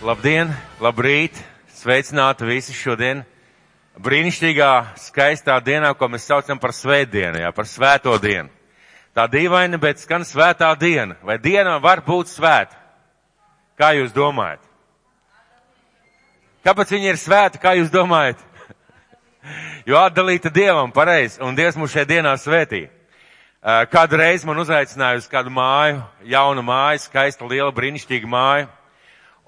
Labdien, labrīt, sveicināti visi šodien brīnišķīgā, skaistā dienā, ko mēs saucam par svētdienu, jā, par svēto dienu. Tā dīvaina, bet skan svētā diena. Vai diena var būt svēta? Kā jūs domājat? Kāpēc viņa ir svēta, kā jūs domājat? jo atdalīta Dievam, pareizi, un Dievs mūs šajā dienā svētī. Kādu reizi man uzaicināja uz kādu māju, jaunu māju, skaista, liela, brīnišķīga māja.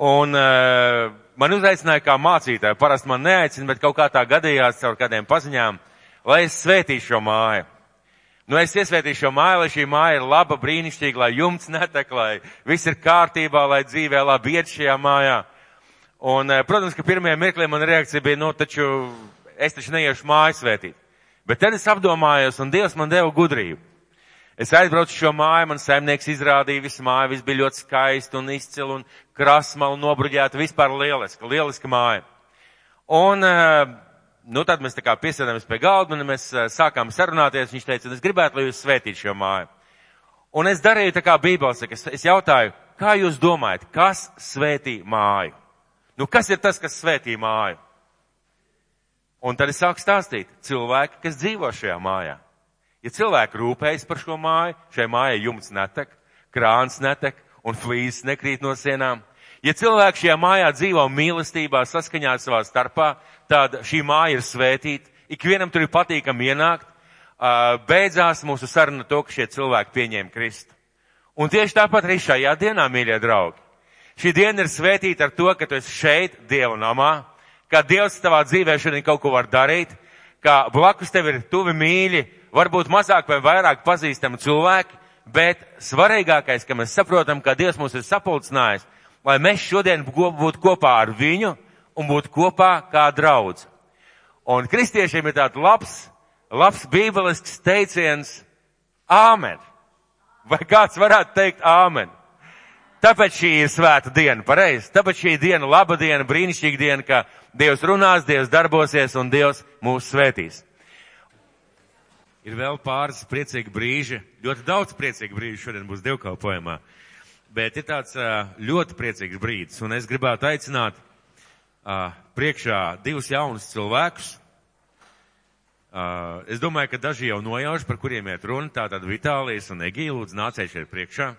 Un uh, man uzaicināja kā mācītāju. Parasti man neaicina, bet kaut kā tā gadījās caur kādiem paziņām, lai es svētīšu šo māju. Nu, es iesvētīšu šo māju, lai šī māja ir laba, brīnišķīga, lai jumts netek, lai viss ir kārtībā, lai dzīvē labi iet šajā mājā. Un, uh, protams, ka pirmajā mirklī man reakcija bija, nu, taču es taču neiešu māju svētīt. Bet tad es apdomājos, un Dievs man deva gudrību. Es aizbraucu šo māju, man saimnieks izrādīja visu māju, viss bija ļoti skaisti un izcili un krasma un nobruģēta, vispār lieliska, lieliska māja. Un, eh, nu, tad mēs tā kā piesēdāmies pie galda un mēs eh, sākām sarunāties. Viņš teica, es gribētu, lai jūs svētītu šo māju. Un es darīju tā kā es, es jautāju, kā jūs domājat, kas svētī māju? Nu, kas ir tas, kas svētī māju? Un tad es sāku stāstīt cilvēki, kas dzīvo šajā mājā. Ja cilvēki rūpējas par šo māju, šai mājai jumts netek, krāns netek un flīzes nekrīt no sienām. Ja cilvēki šajā mājā dzīvo mīlestībā, saskaņā savā starpā, tad šī māja ir svētīta, ikvienam tur ir patīkami ienākt, beidzās mūsu saruna to, ka šie cilvēki pieņēma Kristu. Un tieši tāpat arī šajā dienā, mīļie draugi. Šī diena ir svētīta ar to, ka tu esi šeit, Dieva namā, ka Dievs tavā dzīvē šodien kaut ko var darīt, ka blakus tev ir tuvi mīļi, varbūt mazāk vai vairāk pazīstami cilvēki, bet svarīgākais, ka mēs saprotam, ka Dievs mūs ir sapulcinājis, lai mēs šodien būtu kopā ar viņu un būtu kopā kā draudz. Un kristiešiem ir tāds labs, labs bībelisks teiciens Āmen. Vai kāds varētu teikt Āmen? Tāpēc šī ir svēta diena, pareizi. Tāpēc šī diena, laba diena, brīnišķīga diena, ka Dievs runās, Dievs darbosies un Dievs mūs svētīs. Ir vēl pāris priecīgi brīži, ļoti daudz priecīgi brīži šodien būs dievkalpojumā, bet ir tāds ļoti priecīgs brīdis, un es gribētu aicināt priekšā divus jaunus cilvēkus. Es domāju, ka daži jau nojauš, par kuriem iet runa, tātad Vitālijas un Egija, lūdzu, nāciet šeit priekšā.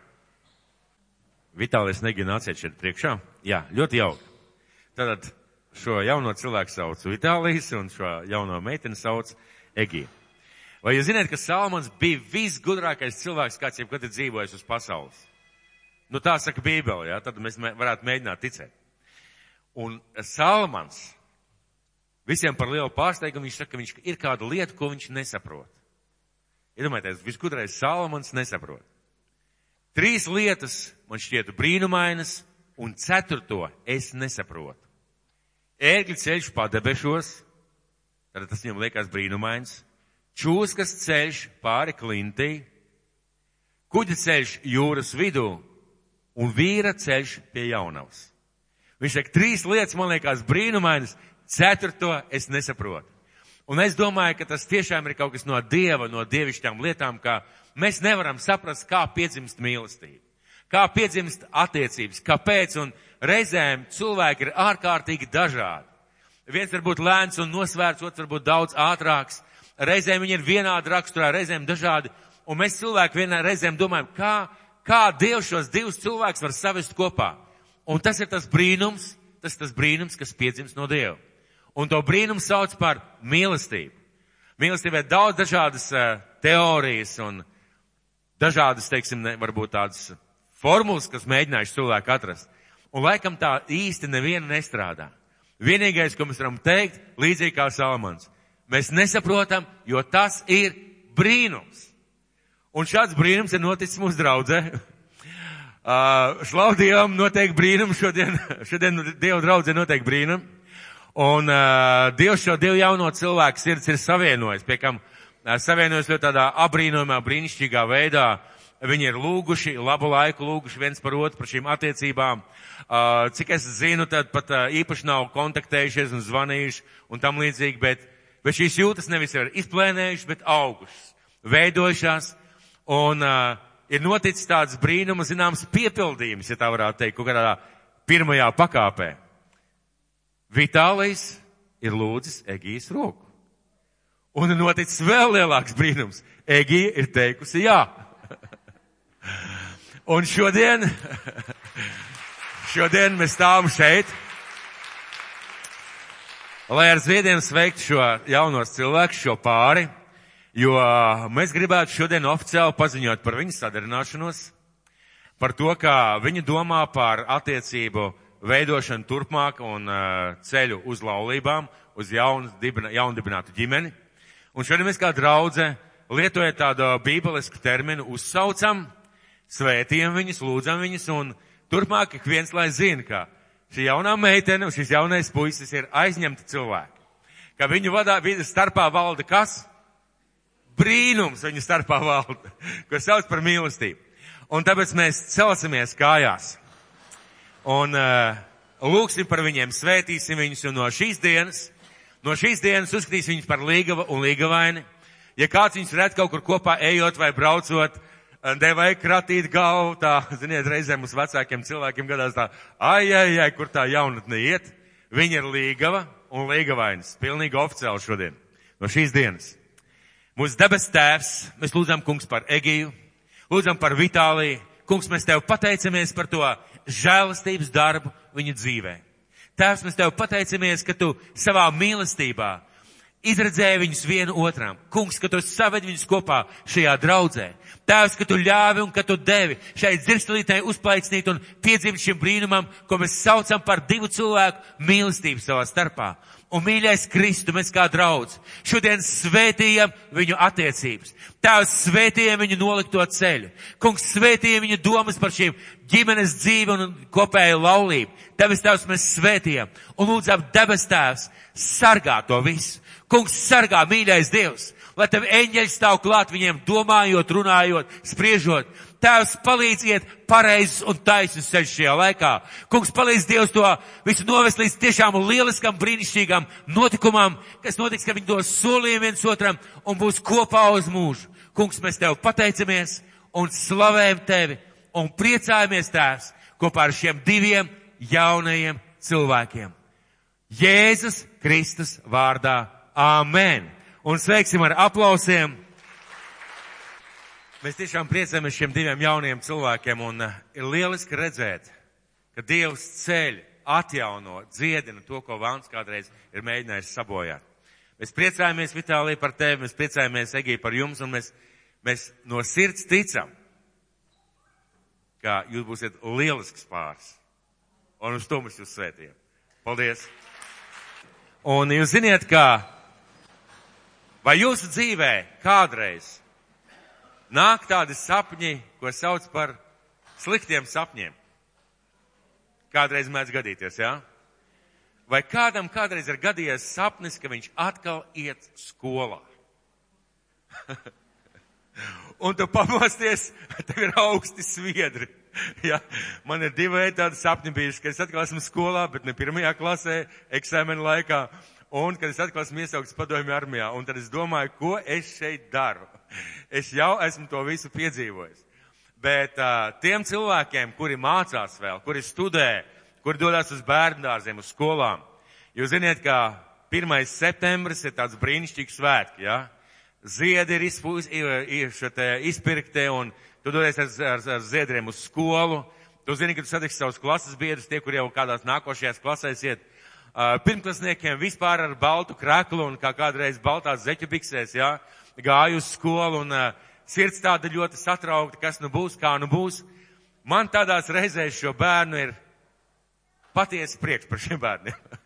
Vitālijas un Egija, nāciet šeit priekšā. Jā, ļoti jauki. Tātad šo jauno cilvēku sauc Vitālijas un šo jauno meiteni sauc Egija. Vai jūs zināt, ka Salmans bija visgudrākais cilvēks, kāds jebkad ir dzīvojis uz pasaules? Nu tā saka Bībele, jā, tad mēs varētu mēģināt ticēt. Un Salmans visiem par lielu pārsteigumu viņš saka, ka viņš ir kāda lieta, ko viņš nesaprot. Iedomājieties, visgudrais Salmans nesaprot. Trīs lietas man šķiet brīnumainas, un ceturto es nesaprotu. Ērgļu ceļš padebešos, tad tas viņam liekas brīnumains čūskas ceļš pāri klintī, kuģa ceļš jūras vidū un vīra ceļš pie jaunavas. Viņš saka, trīs lietas man liekas brīnumainas, ceturto es nesaprotu. Un es domāju, ka tas tiešām ir kaut kas no Dieva, no dievišķām lietām, kā mēs nevaram saprast, kā piedzimst mīlestība, kā piedzimst attiecības, kāpēc, un reizēm cilvēki ir ārkārtīgi dažādi. Viens var būt lēns un nosvērts, otrs var būt daudz ātrāks, reizēm viņi ir vienādi raksturā, reizēm dažādi, un mēs cilvēki vienā reizēm domājam, kā, kā Dievs šos divus cilvēkus var savest kopā. Un tas ir tas brīnums, tas ir tas brīnums, kas piedzimst no Dieva. Un to brīnumu sauc par mīlestību. Mīlestībā ir daudz dažādas uh, teorijas un dažādas, teiksim, ne, varbūt tādas formulas, kas mēģinājuši cilvēku atrast. Un laikam tā īsti neviena nestrādā. Vienīgais, ko mēs varam teikt, līdzīgi kā Salamans, Mēs nesaprotam, jo tas ir brīnums. Un šāds brīnums ir noticis mūsu draudzē. Uh, Šlaudījām noteikti brīnumu šodien, šodien Dieva draudzē noteikti brīnumu. Un uh, Dievs šo divu jauno cilvēku sirds ir savienojis, pie kam uh, savienojis ļoti tādā abrīnojumā, brīnišķīgā veidā. Viņi ir lūguši, labu laiku lūguši viens par otru par šīm attiecībām. Uh, cik es zinu, tad pat uh, īpaši nav kontaktējušies un zvanījuši un tam līdzīgi, bet bet šīs jūtas nevis ir izplēnējušas, bet augušas, veidojušās, un uh, ir noticis tāds brīnuma, zināms, piepildījums, ja tā varētu teikt, kaut kādā pirmajā pakāpē. Vitālijs ir lūdzis Egijas roku. Un ir noticis vēl lielāks brīnums. Egija ir teikusi jā. Un šodien, šodien mēs stāvam šeit, lai ar zviediem sveiktu šo jaunos cilvēkus, šo pāri, jo mēs gribētu šodien oficiāli paziņot par viņu sadarināšanos, par to, kā viņi domā par attiecību veidošanu turpmāk un uh, ceļu uz laulībām, uz jaunu, dibina, jaundibinātu ģimeni. Un šodien mēs kā draudze lietojot tādu bībelisku terminu uzsaucam, svētījam viņus, lūdzam viņus, un turpmāk ik viens lai zina, ka šī jaunā meitene un šis jaunais puisis ir aizņemti cilvēki. Ka viņu vadā, viņu starpā valda kas? Brīnums viņu starpā valda, ko sauc par mīlestību. Un tāpēc mēs celsimies kājās. Un uh, lūksim par viņiem, svētīsim viņus, un no šīs dienas, no šīs dienas uzskatīsim viņus par līgava un līgavaini. Ja kāds viņus redz kaut kur kopā ejot vai braucot, uh, devai kratīt galvu, tā, ziniet, reizēm mums vecākiem cilvēkiem gadās tā, ai, ai, ai, kur tā jaunatne iet. Viņa ir līgava un līgavainas, pilnīgi oficiāli šodien, no šīs dienas. Mūsu debes tēvs, mēs lūdzam, kungs, par Egiju, lūdzam par Vitāliju. Kungs, mēs tev pateicamies par to žēlastības darbu viņa dzīvē. Tēvs, mēs tev pateicamies, ka tu savā mīlestībā izredzēja viņus vienu otram. Kungs, ka tu saved viņus kopā šajā draudzē. Tēvs, ka tu ļāvi un ka tu devi šai dzirstelītei uzplaicinīt un piedzimt šim brīnumam, ko mēs saucam par divu cilvēku mīlestību savā starpā. Un mīļais Kristu, mēs kā draudz, šodien svētījam viņu attiecības. Tēvs svētījam viņu nolikto ceļu. Kungs svētījam viņu domas par šīm ģimenes dzīvi un kopēju laulību. Tevis Tēvs mēs svētījam un lūdzam debes Tēvs sargā to visu. Kungs sargā, mīļais Dievs, lai tev eņģeļi stāv klāt viņiem, domājot, runājot, spriežot. Tēvs palīdziet pareizs un taisnus ceļš šajā laikā. Kungs palīdz Dievs to visu novest līdz tiešām lieliskam, brīnišķīgam notikumam, kas notiks, ka viņi dos solījumu viens otram un būs kopā uz mūžu. Kungs, mēs tev pateicamies un slavējam tevi un priecājamies tēvs kopā ar šiem diviem jaunajiem cilvēkiem. Jēzus Kristus vārdā Āmen! Un sveiksim ar aplausiem! Mēs tiešām priecājamies šiem diviem jauniem cilvēkiem un uh, ir lieliski redzēt, ka Dievs ceļ, atjauno, dziedina to, ko Vāns kādreiz ir mēģinājis sabojāt. Mēs priecājamies, Vitālija, par tevi, mēs priecājamies, Egī, par jums, un mēs, mēs no sirds ticam, ka jūs būsiet lielisks pāris. Un uz to mēs jūs svētījam. Paldies! Un jūs ziniet, ka Vai jūsu dzīvē kādreiz nāk tādi sapņi, ko sauc par sliktiem sapņiem? Kādreiz mēdz gadīties, jā? Vai kādam kādreiz ir gadījies sapnis, ka viņš atkal iet skolā? Un tu pamosties, tev ir augsti sviedri. Ja, man ir divi tādi sapņi bijuši, ka es atkal esmu skolā, bet ne pirmajā klasē, eksāmena laikā. Un, kad es atkal esmu iesaukts padomju armijā, un tad es domāju, ko es šeit daru. Es jau esmu to visu piedzīvojis. Bet uh, tiem cilvēkiem, kuri mācās vēl, kuri studē, kuri dodas uz bērndārziem, uz skolām, jūs ziniet, ka 1. septembris ir tāds brīnišķīgs svētki, ja? Ziedi ir izpūs, izpirkti, un tu dodies ar, ar, ar ziedriem uz skolu. Tu zini, ka tu satiksi savus klases biedrus, tie, kur jau kādās nākošajās klasēs iet pirmklasniekiem vispār ar baltu kreklu un kā kādreiz baltās zeķu biksēs, jā, gāju uz skolu un sirds tāda ļoti satraukta, kas nu būs, kā nu būs. Man tādās reizēs šo bērnu ir patiesi prieks par šiem bērniem.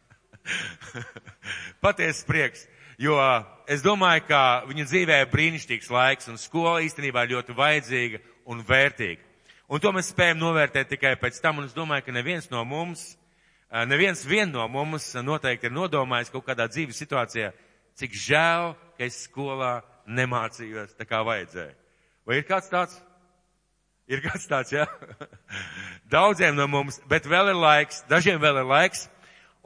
patiesi prieks, jo es domāju, ka viņu dzīvē ir brīnišķīgs laiks un skola īstenībā ļoti vajadzīga un vērtīga. Un to mēs spējam novērtēt tikai pēc tam, un es domāju, ka neviens no mums neviens vien no mums noteikti ir nodomājis kaut kādā dzīves situācijā, cik žēl, ka es skolā nemācījos tā kā vajadzēja. Vai ir kāds tāds? Ir kāds tāds, jā? Daudziem no mums, bet vēl ir laiks, dažiem vēl ir laiks.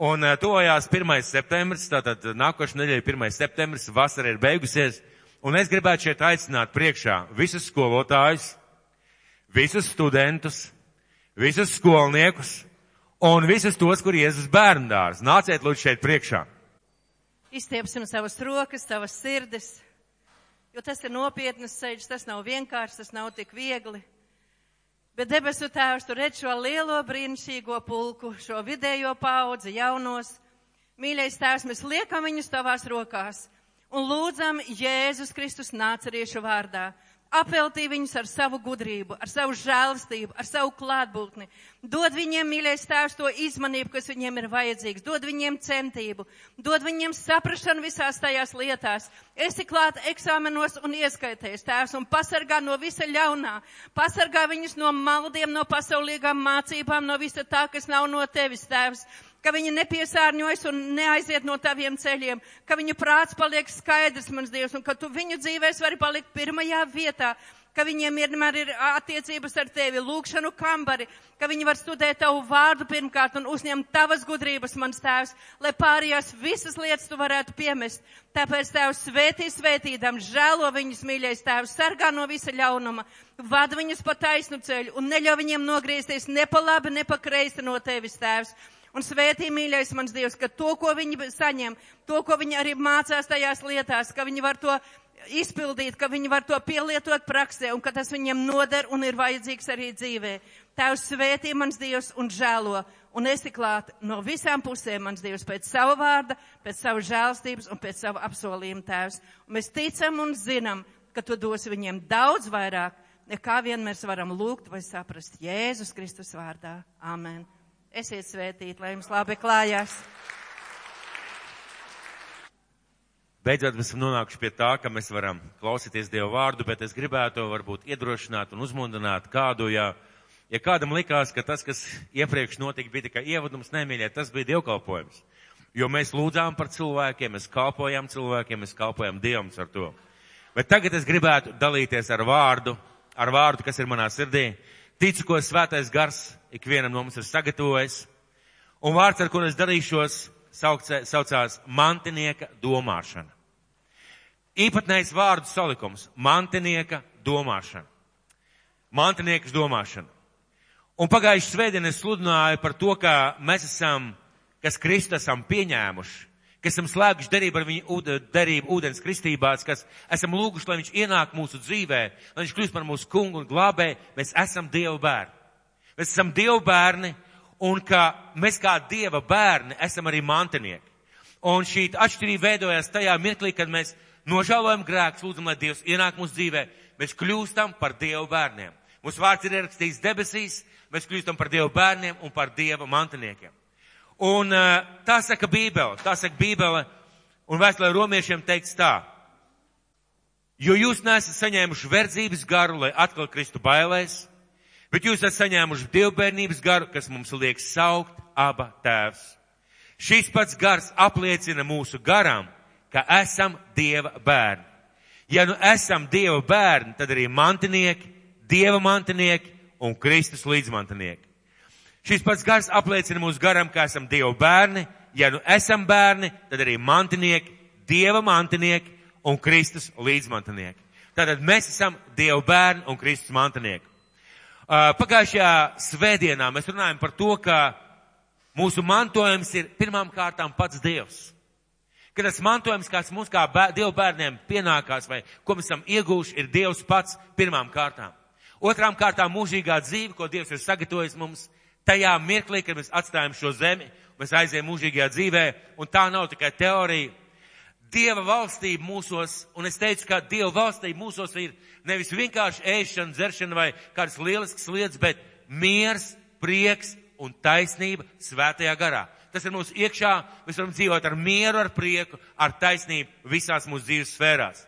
Un tojās 1. septembris, tātad nākošais nedēļa 1. septembris, vasara ir beigusies. Un es gribētu šeit aicināt priekšā visus skolotājus, visus studentus, visus skolniekus, un visus tos, kur Jēzus bērndārs. Nāciet lūdzu šeit priekšā. Izstiepsim savas rokas, savas sirdis, jo tas ir nopietnas ceļš, tas nav vienkārši, tas nav tik viegli. Bet debesu tēvs, tu redz šo lielo brīnišķīgo pulku, šo vidējo paudzi, jaunos. Mīļais tēvs, mēs liekam viņus tavās rokās un lūdzam Jēzus Kristus nāceriešu vārdā apveltī viņus ar savu gudrību, ar savu žēlastību, ar savu klātbūtni. Dod viņiem, mīļais tēvs, to izmanību, kas viņiem ir vajadzīgs. Dod viņiem centību, dod viņiem saprašanu visās tajās lietās. Esi klāt eksāmenos un ieskaitēs, tēvs, un pasargā no visa ļaunā. Pasargā viņus no maldiem, no pasaulīgām mācībām, no visa tā, kas nav no tevis, tēvs ka viņi nepiesārņojas un neaiziet no taviem ceļiem, ka viņu prāts paliek skaidrs, mans Dievs, un ka tu viņu dzīvēs vari palikt pirmajā vietā, ka viņiem vienmēr ir attiecības ar tevi, lūkšanu kambari, ka viņi var studēt tavu vārdu pirmkārt un uzņemt tavas gudrības, mans tēvs, lai pārējās visas lietas tu varētu piemest. Tāpēc tēvs svētī svētīdam, žēlo viņus, mīļais tēvs, sargā no visa ļaunuma, vada viņus pa taisnu ceļu un neļauj viņiem nogriezties ne pa labi, ne pa kreisi no tevis, tēvs. Un svētī, mīļais mans Dievs, ka to, ko viņi saņem, to, ko viņi arī mācās tajās lietās, ka viņi var to izpildīt, ka viņi var to pielietot praksē un ka tas viņiem noder un ir vajadzīgs arī dzīvē. Tēvs svētī mans Dievs un žēlo un esi klāt no visām pusēm, mans Dievs, pēc sava vārda, pēc savu žēlstības un pēc savu apsolījumu tēvs. Un mēs ticam un zinām, ka tu dosi viņiem daudz vairāk, nekā vien mēs varam lūgt vai saprast Jēzus Kristus vārdā. Amen. Esiet svētīti, lai jums labi klājās. Beidzot, mēs esam nonākuši pie tā, ka mēs varam klausīties Dievu vārdu, bet es gribētu varbūt iedrošināt un uzmundrināt kādu, ja, ja kādam likās, ka tas, kas iepriekš notika, bija tikai ievadums, nemīļie, tas bija dievkalpojums. Jo mēs lūdzām par cilvēkiem, mēs kalpojam cilvēkiem, mēs kalpojam Dievam ar to. Bet tagad es gribētu dalīties ar vārdu, ar vārdu, kas ir manā sirdī. Ticu, ko svētais gars ikvienam no mums ir sagatavojis. Un vārds, ar kuru es darīšos, saucē, saucās mantinieka domāšana. Īpatnējs vārdu salikums - mantinieka domāšana. Mantiniekas domāšana. Un pagājuši svētdien es sludināju par to, ka mēs esam, kas Kristu esam pieņēmuši, kas esam slēguši derību ar viņu derību ūdens kristībās, kas esam lūguši, lai viņš ienāk mūsu dzīvē, lai viņš kļūst par mūsu kungu un glābē, mēs esam Dieva bērni. Mēs esam Dieva bērni un ka mēs kā Dieva bērni esam arī mantinieki. Un šī atšķirība veidojas tajā mirklī, kad mēs nožēlojam grēkus, lūdzam, lai Dievs ienāk mūsu dzīvē, mēs kļūstam par Dieva bērniem. Mūsu vārds ir ierakstīts debesīs, mēs kļūstam par Dieva bērniem un par Dieva mantiniekiem. Un uh, tā saka Bībele, tā saka Bībele, un vēstulē romiešiem teikts tā. Jo jūs nesat saņēmuši verdzības garu, lai atkal kristu bailēs, Bet jūs esat saņēmuši dievbērnības garu, kas mums liek saukt aba tēvs. Šis pats gars apliecina mūsu garam, ka esam Dieva bērni. Ja nu esam Dieva bērni, tad arī mantinieki, Dieva mantinieki un Kristus līdzmantinieki. Šis pats gars apliecina mūsu garam, ka esam Dieva bērni. Ja nu esam bērni, tad arī mantinieki, Dieva mantinieki un Kristus līdzmantinieki. Tātad mēs esam Dieva bērni un Kristus mantinieki. Pagājušajā svētdienā mēs runājam par to, ka mūsu mantojums ir pirmām kārtām pats Dievs. Ka tas mantojums, kāds mums kā bēr, Dieva bērniem pienākās vai ko mēs esam ieguvuši, ir Dievs pats pirmām kārtām. Otrām kārtām mūžīgā dzīve, ko Dievs ir sagatavojis mums tajā mirklī, kad mēs atstājam šo zemi, mēs aizējam mūžīgajā dzīvē, un tā nav tikai teorija, Dieva valstība mūsos, un es teicu, ka Dieva valstība mūsos ir nevis vienkārši ēšana, dzeršana vai kādas lieliskas lietas, bet miers, prieks un taisnība svētajā garā. Tas ir mūsu iekšā, mēs varam dzīvot ar mieru, ar prieku, ar taisnību visās mūsu dzīves sfērās.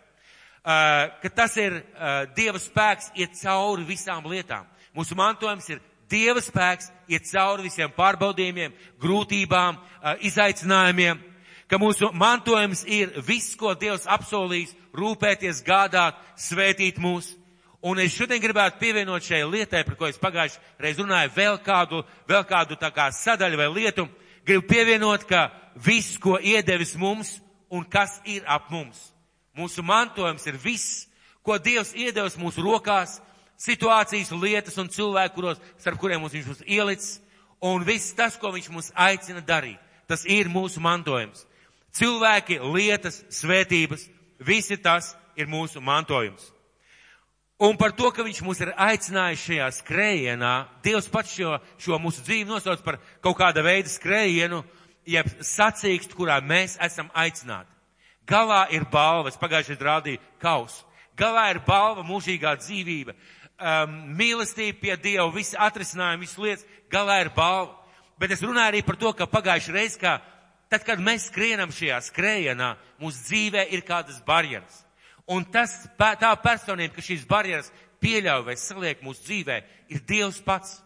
Uh, ka tas ir uh, Dieva spēks iet cauri visām lietām. Mūsu mantojums ir Dieva spēks iet cauri visiem pārbaudījumiem, grūtībām, uh, izaicinājumiem ka mūsu mantojums ir viss, ko Dievs apsolījis, rūpēties, gādāt, svētīt mūs. Un es šodien gribētu pievienot šai lietai, par ko es pagājuši reiz runāju, vēl kādu, vēl kādu tā kā sadaļu vai lietu. Gribu pievienot, ka viss, ko iedevis mums un kas ir ap mums. Mūsu mantojums ir viss, ko Dievs iedevis mūsu rokās, situācijas, lietas un cilvēku, kuros, starp kuriem mums viņš būs ielicis. Un viss tas, ko viņš mums aicina darīt, tas ir mūsu mantojums. Cilvēki, lietas, svētības, visi tas ir mūsu mantojums. Un par to, ka viņš mūs ir aicinājis šajā skrējienā, Dievs pats šo, šo mūsu dzīvi nosauc par kaut kāda veida skrējienu, jeb sacīkstu, kurā mēs esam aicināti. Galā ir balvas, pagājušajā rādīja kausu. Galā ir balva mūžīgā dzīvība, um, mīlestība pie Dieva, visi atrisinājumi, visas lietas, galā ir balva. Bet es runāju arī par to, ka pagājušajā reizē, kā tad, kad mēs skrienam šajā skrējienā, mūsu dzīvē ir kādas barjeras. Un tas, tā personība, ka šīs barjeras pieļauj vai saliek mūsu dzīvē, ir Dievs pats.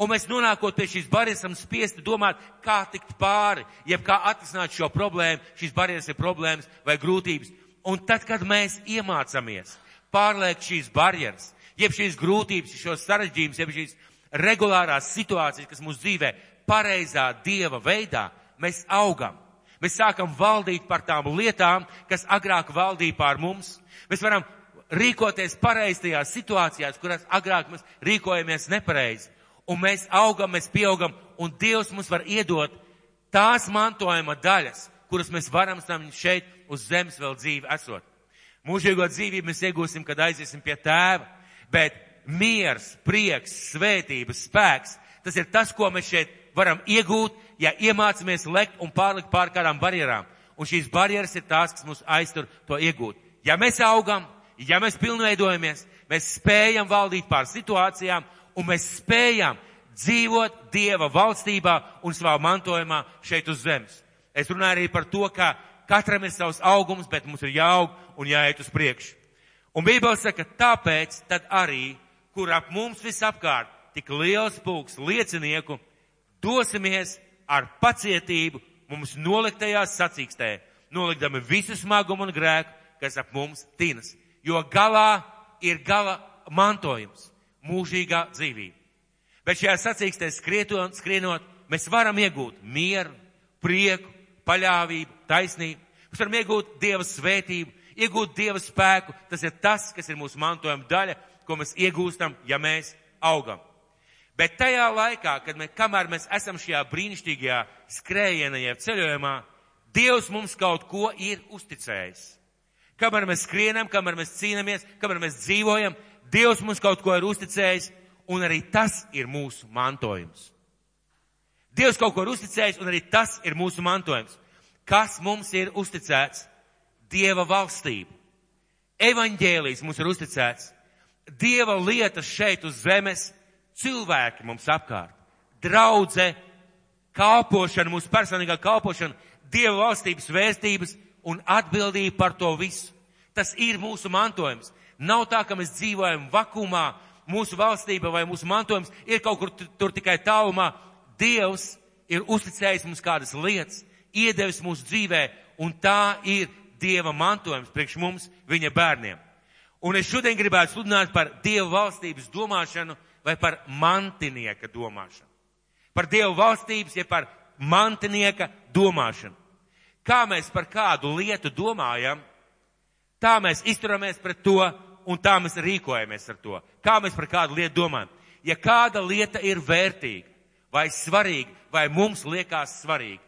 Un mēs nonākot pie šīs barjeras, esam spiesti domāt, kā tikt pāri, jeb kā atrisināt šo problēmu, šīs barjeras ir problēmas vai grūtības. Un tad, kad mēs iemācāmies pārliekt šīs barjeras, jeb šīs grūtības, šos sarežģījumus, jeb šīs regulārās situācijas, kas mūsu dzīvē pareizā Dieva veidā, mēs augam. Mēs sākam valdīt par tām lietām, kas agrāk valdīja pār mums. Mēs varam rīkoties pareizajās situācijās, kurās agrāk mēs rīkojamies nepareizi. Un mēs augam, mēs pieaugam, un Dievs mums var iedot tās mantojuma daļas, kuras mēs varam saņemt šeit uz zemes vēl dzīvi esot. Mūžīgo dzīvību mēs iegūsim, kad aiziesim pie tēva, bet miers, prieks, svētības, spēks, tas ir tas, ko mēs šeit varam iegūt, ja iemācāmies lekt un pārlikt pār kādām barjerām. Un šīs barjeras ir tās, kas mūs aiztur to iegūt. Ja mēs augam, ja mēs pilnveidojamies, mēs spējam valdīt pār situācijām un mēs spējam dzīvot Dieva valstībā un savā mantojumā šeit uz zemes. Es runāju arī par to, ka katram ir savs augums, bet mums ir jāaug un jāiet uz priekšu. Un Bībele saka, tāpēc tad arī, kur ap mums visapkārt tik liels pulks liecinieku, dosimies ar pacietību mums noliktajās sacīkstē, nolikdami visu smagumu un grēku, kas ap mums tinas. Jo galā ir gala mantojums, mūžīgā dzīvība. Bet šajā sacīkstē skrietot, skrienot, mēs varam iegūt mieru, prieku, paļāvību, taisnību. Mēs varam iegūt Dieva svētību, iegūt Dieva spēku. Tas ir tas, kas ir mūsu mantojuma daļa, ko mēs iegūstam, ja mēs augam. Bet tajā laikā, kad mēs, kamēr mēs esam šajā brīnišķīgajā skrējienā, jeb ceļojumā, Dievs mums kaut ko ir uzticējis. Kamēr mēs skrienam, kamēr mēs cīnāmies, kamēr mēs dzīvojam, Dievs mums kaut ko ir uzticējis, un arī tas ir mūsu mantojums. Dievs kaut ko ir uzticējis, un arī tas ir mūsu mantojums. Kas mums ir uzticēts? Dieva valstība. Evaņģēlijs mums ir uzticēts. Dieva lietas šeit uz zemes cilvēki mums apkārt, draudze, kalpošana, mūsu personīgā kalpošana, Dieva valstības vērtības un atbildība par to visu. Tas ir mūsu mantojums. Nav tā, ka mēs dzīvojam vakumā, mūsu valstība vai mūsu mantojums ir kaut kur tur tikai tālumā. Dievs ir uzticējis mums kādas lietas, iedevis mūsu dzīvē, un tā ir Dieva mantojums priekš mums, viņa bērniem. Un es šodien gribētu sludināt par Dieva valstības domāšanu vai par mantinieka domāšanu. Par Dievu valstības, ja par mantinieka domāšanu. Kā mēs par kādu lietu domājam, tā mēs izturamies pret to un tā mēs rīkojamies ar to. Kā mēs par kādu lietu domājam. Ja kāda lieta ir vērtīga vai svarīga, vai mums liekas svarīga,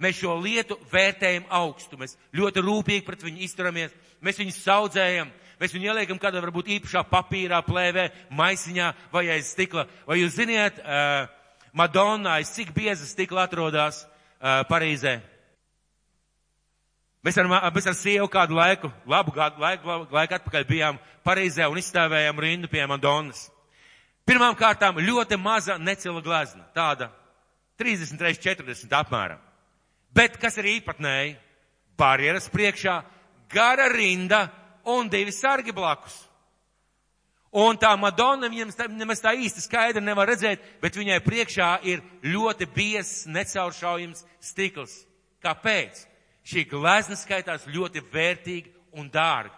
mēs šo lietu vērtējam augstu, mēs ļoti rūpīgi pret viņu izturamies, mēs viņu saudzējam, Mēs viņu ieliekam kādā varbūt īpašā papīrā, plēvē, maisiņā vai aiz stikla. Vai jūs ziniet, uh, Madonna aiz cik bieza stikla atrodas uh, Parīzē? Mēs ar, mēs ar sievu kādu laiku, labu gadu laiku, laiku atpakaļ bijām Parīzē un izstāvējām rindu pie Madonnas. Pirmām kārtām ļoti maza necila glezna, tāda 33, 40 apmēram. Bet kas ir īpatnēji? Barjeras priekšā, gara rinda, un divi sargi blakus. Un tā Madonna viņam nemaz tā īsti skaidri nevar redzēt, bet viņai priekšā ir ļoti biezs, necauršaujams stikls. Kāpēc? Šī glezna skaitās ļoti vērtīga un dārga.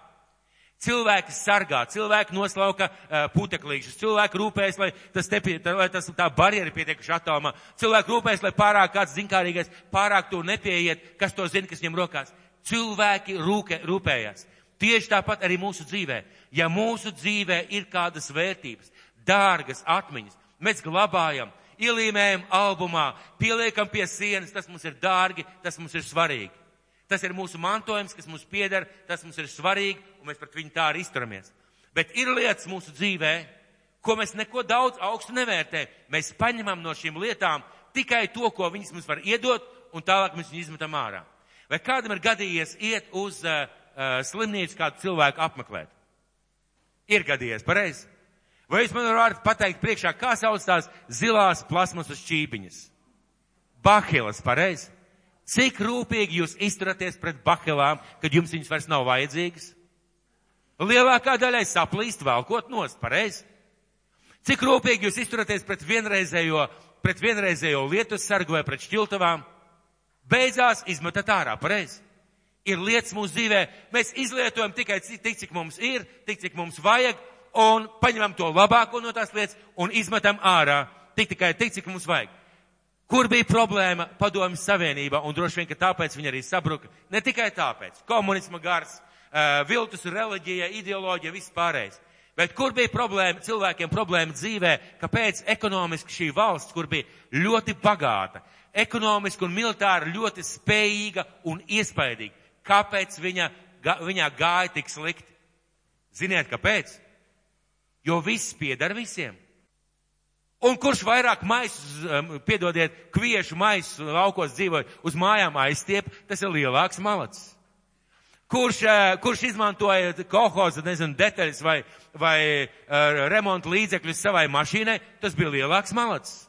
Cilvēki sargā, cilvēki noslauka uh, puteklīšus, cilvēki rūpējas, lai tas, te, lai tas tā barjeri pietiekuši attālumā, cilvēki rūpējas, lai pārāk kāds zinkārīgais pārāk to nepieiet, kas to zina, kas viņam rokās. Cilvēki rūke, rūpējas. Tieši tāpat arī mūsu dzīvē. Ja mūsu dzīvē ir kādas vērtības, dārgas atmiņas, mēs glabājam, ielīmējam albumā, pieliekam pie sienas, tas mums ir dārgi, tas mums ir svarīgi. Tas ir mūsu mantojums, kas mums pieder, tas mums ir svarīgi, un mēs pret viņu tā arī izturamies. Bet ir lietas mūsu dzīvē, ko mēs neko daudz augstu nevērtējam. Mēs paņemam no šīm lietām tikai to, ko viņas mums var iedot, un tālāk mēs viņu izmetam ārā. Vai kādam ir gadījies iet uz uh, slimnīcu kādu cilvēku apmeklēt? Ir gadījies, pareizi? Vai jūs man varat pateikt priekšā, kā sauc tās zilās plasmasas šķīpiņas? Bahilas, pareizi? Cik rūpīgi jūs izturaties pret bahilām, kad jums viņas vairs nav vajadzīgas? Lielākā daļai saplīst valkot nost, pareizi? Cik rūpīgi jūs izturaties pret vienreizējo, pret vienreizējo lietu sargu vai pret šķiltavām? Beidzās izmetat ārā, pareizi? Ir lietas mūsu dzīvē, mēs izlietojam tikai tik, cik mums ir, tik, cik mums vajag, un paņemam to labāko no tās lietas un izmetam ārā. Tik tikai tik, cik mums vajag. Kur bija problēma padomju savienībā, un droši vien, ka tāpēc viņi arī sabruka. Ne tikai tāpēc. Komunisma gars, viltus reliģija, ideoloģija, viss pārējais. Bet kur bija problēma, cilvēkiem problēma dzīvē, kāpēc ekonomiski šī valsts, kur bija ļoti bagāta, ekonomiski un militāri ļoti spējīga un iespaidīga, kāpēc viņa, viņā gāja tik slikti? Ziniet, kāpēc? Jo viss piedara visiem. Un kurš vairāk maisus, um, piedodiet, kviešu maisus laukos dzīvoja uz mājām aizstiep, tas ir lielāks malacis. Kurš, uh, kurš izmantoja kolhoza, nezinu, detaļas vai, vai uh, remonta līdzekļus savai mašīnai, tas bija lielāks malacis.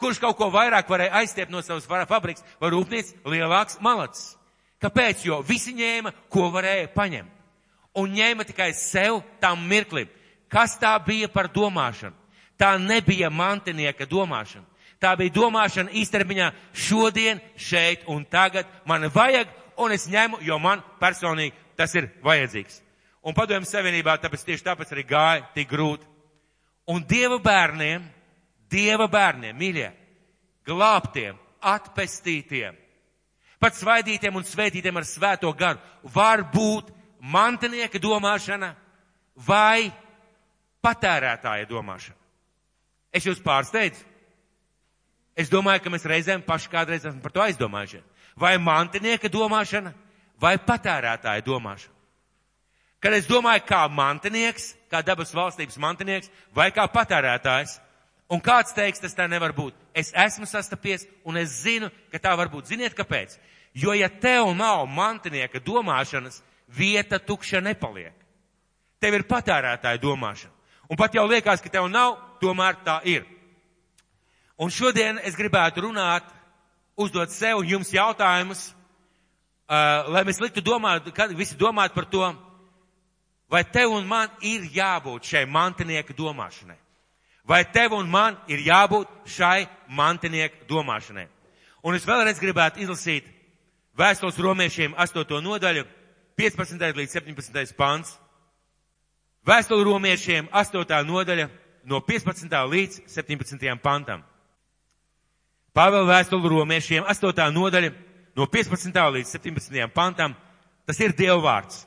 Kurš kaut ko vairāk varēja aizstiept no savas fabriks vai rūpnīcas, lielāks malacis. Kāpēc? Jo visi ņēma, ko varēja paņemt. Un ņēma tikai sev tam mirklim. Kas tā bija par domāšanu? Tā nebija mantinieka domāšana. Tā bija domāšana īstermiņā šodien, šeit un tagad man vajag, un es ņemu, jo man personīgi tas ir vajadzīgs. Un padomju savienībā tāpēc tieši tāpēc arī gāja tik grūti. Un Dieva bērniem, Dieva bērniem, mīļie, glābtiem, atpestītiem, pat svaidītiem un svētītiem ar svēto garu, var būt mantinieka domāšana vai patērētāja domāšana. Es jūs pārsteidzu. Es domāju, ka mēs reizēm paši kādreiz esam par to aizdomājušies. Vai mantinieka domāšana, vai patērētāja domāšana. Kad es domāju kā mantinieks, kā dabas valstības mantinieks, vai kā patērētājs, un kāds teiks, tas tā nevar būt. Es esmu sastapies, un es zinu, ka tā var būt. Ziniet, kāpēc? Jo ja tev nav mantinieka domāšanas, vieta tukša nepaliek. Tev ir patērētāja domāšana. Un pat jau liekas, ka tev nav, tomēr tā ir. Un šodien es gribētu runāt, uzdot sev un jums jautājumus, uh, lai mēs liktu domāt, kad visi domāt par to, vai tev un man ir jābūt šai mantinieka domāšanai. Vai tev un man ir jābūt šai mantinieka domāšanai. Un es vēlreiz gribētu izlasīt vēstules romiešiem 8. nodaļu, 15. līdz 17. pants. Vēstuli romiešiem 8. nodaļa no 15. līdz 17. pantam. Pāvēl vēstuli romiešiem 8. nodaļa no 15. līdz 17. pantam. Tas ir Dievvvārds.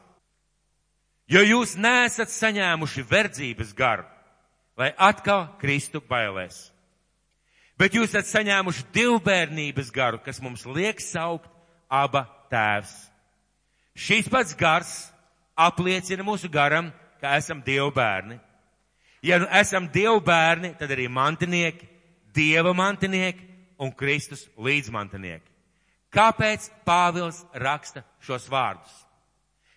Jo jūs nesat saņēmuši verdzības garu, lai atkal kristu bailēs. Bet jūs esat saņēmuši divbērnības garu, kas mums liek saukt aba tēvs. Šīs pats gars apliecina mūsu garam, ka esam Dieva bērni. Ja nu esam Dieva bērni, tad arī mantinieki, Dieva mantinieki un Kristus līdzmantinieki. Kāpēc Pāvils raksta šos vārdus?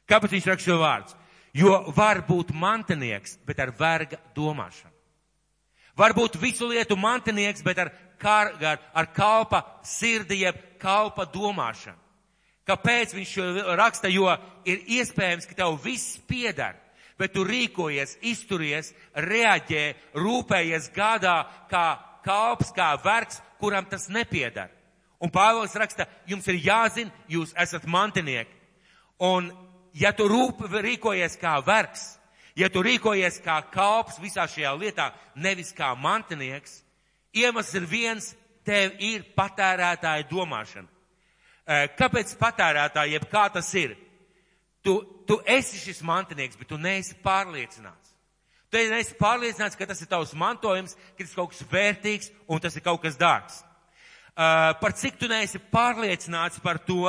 Kāpēc viņš raksta šo vārdus? Jo var būt mantinieks, bet ar verga domāšanu. Var būt visu lietu mantinieks, bet ar, kar, ar, ar kalpa sirdi, jeb kalpa domāšanu. Kāpēc viņš šo raksta? Jo ir iespējams, ka tev viss piedara bet tu rīkojies, izturies, reaģē, rūpējies, gādā kā kalps, kā vergs, kuram tas nepiedara. Un Pāvils raksta, jums ir jāzina, jūs esat mantinieki. Un ja tu rūp, rīkojies kā vergs, ja tu rīkojies kā kalps visā šajā lietā, nevis kā mantinieks, iemesls ir viens, tev ir patērētāja domāšana. Kāpēc patērētāji, jeb kā tas ir? Tu, tu esi šis mantinieks, bet tu neesi pārliecināts. Tu esi pārliecināts, ka tas ir tavs mantojums, ka tas ir kaut kas vērtīgs un tas ir kaut kas dārgs. Par cik tu neesi pārliecināts par to,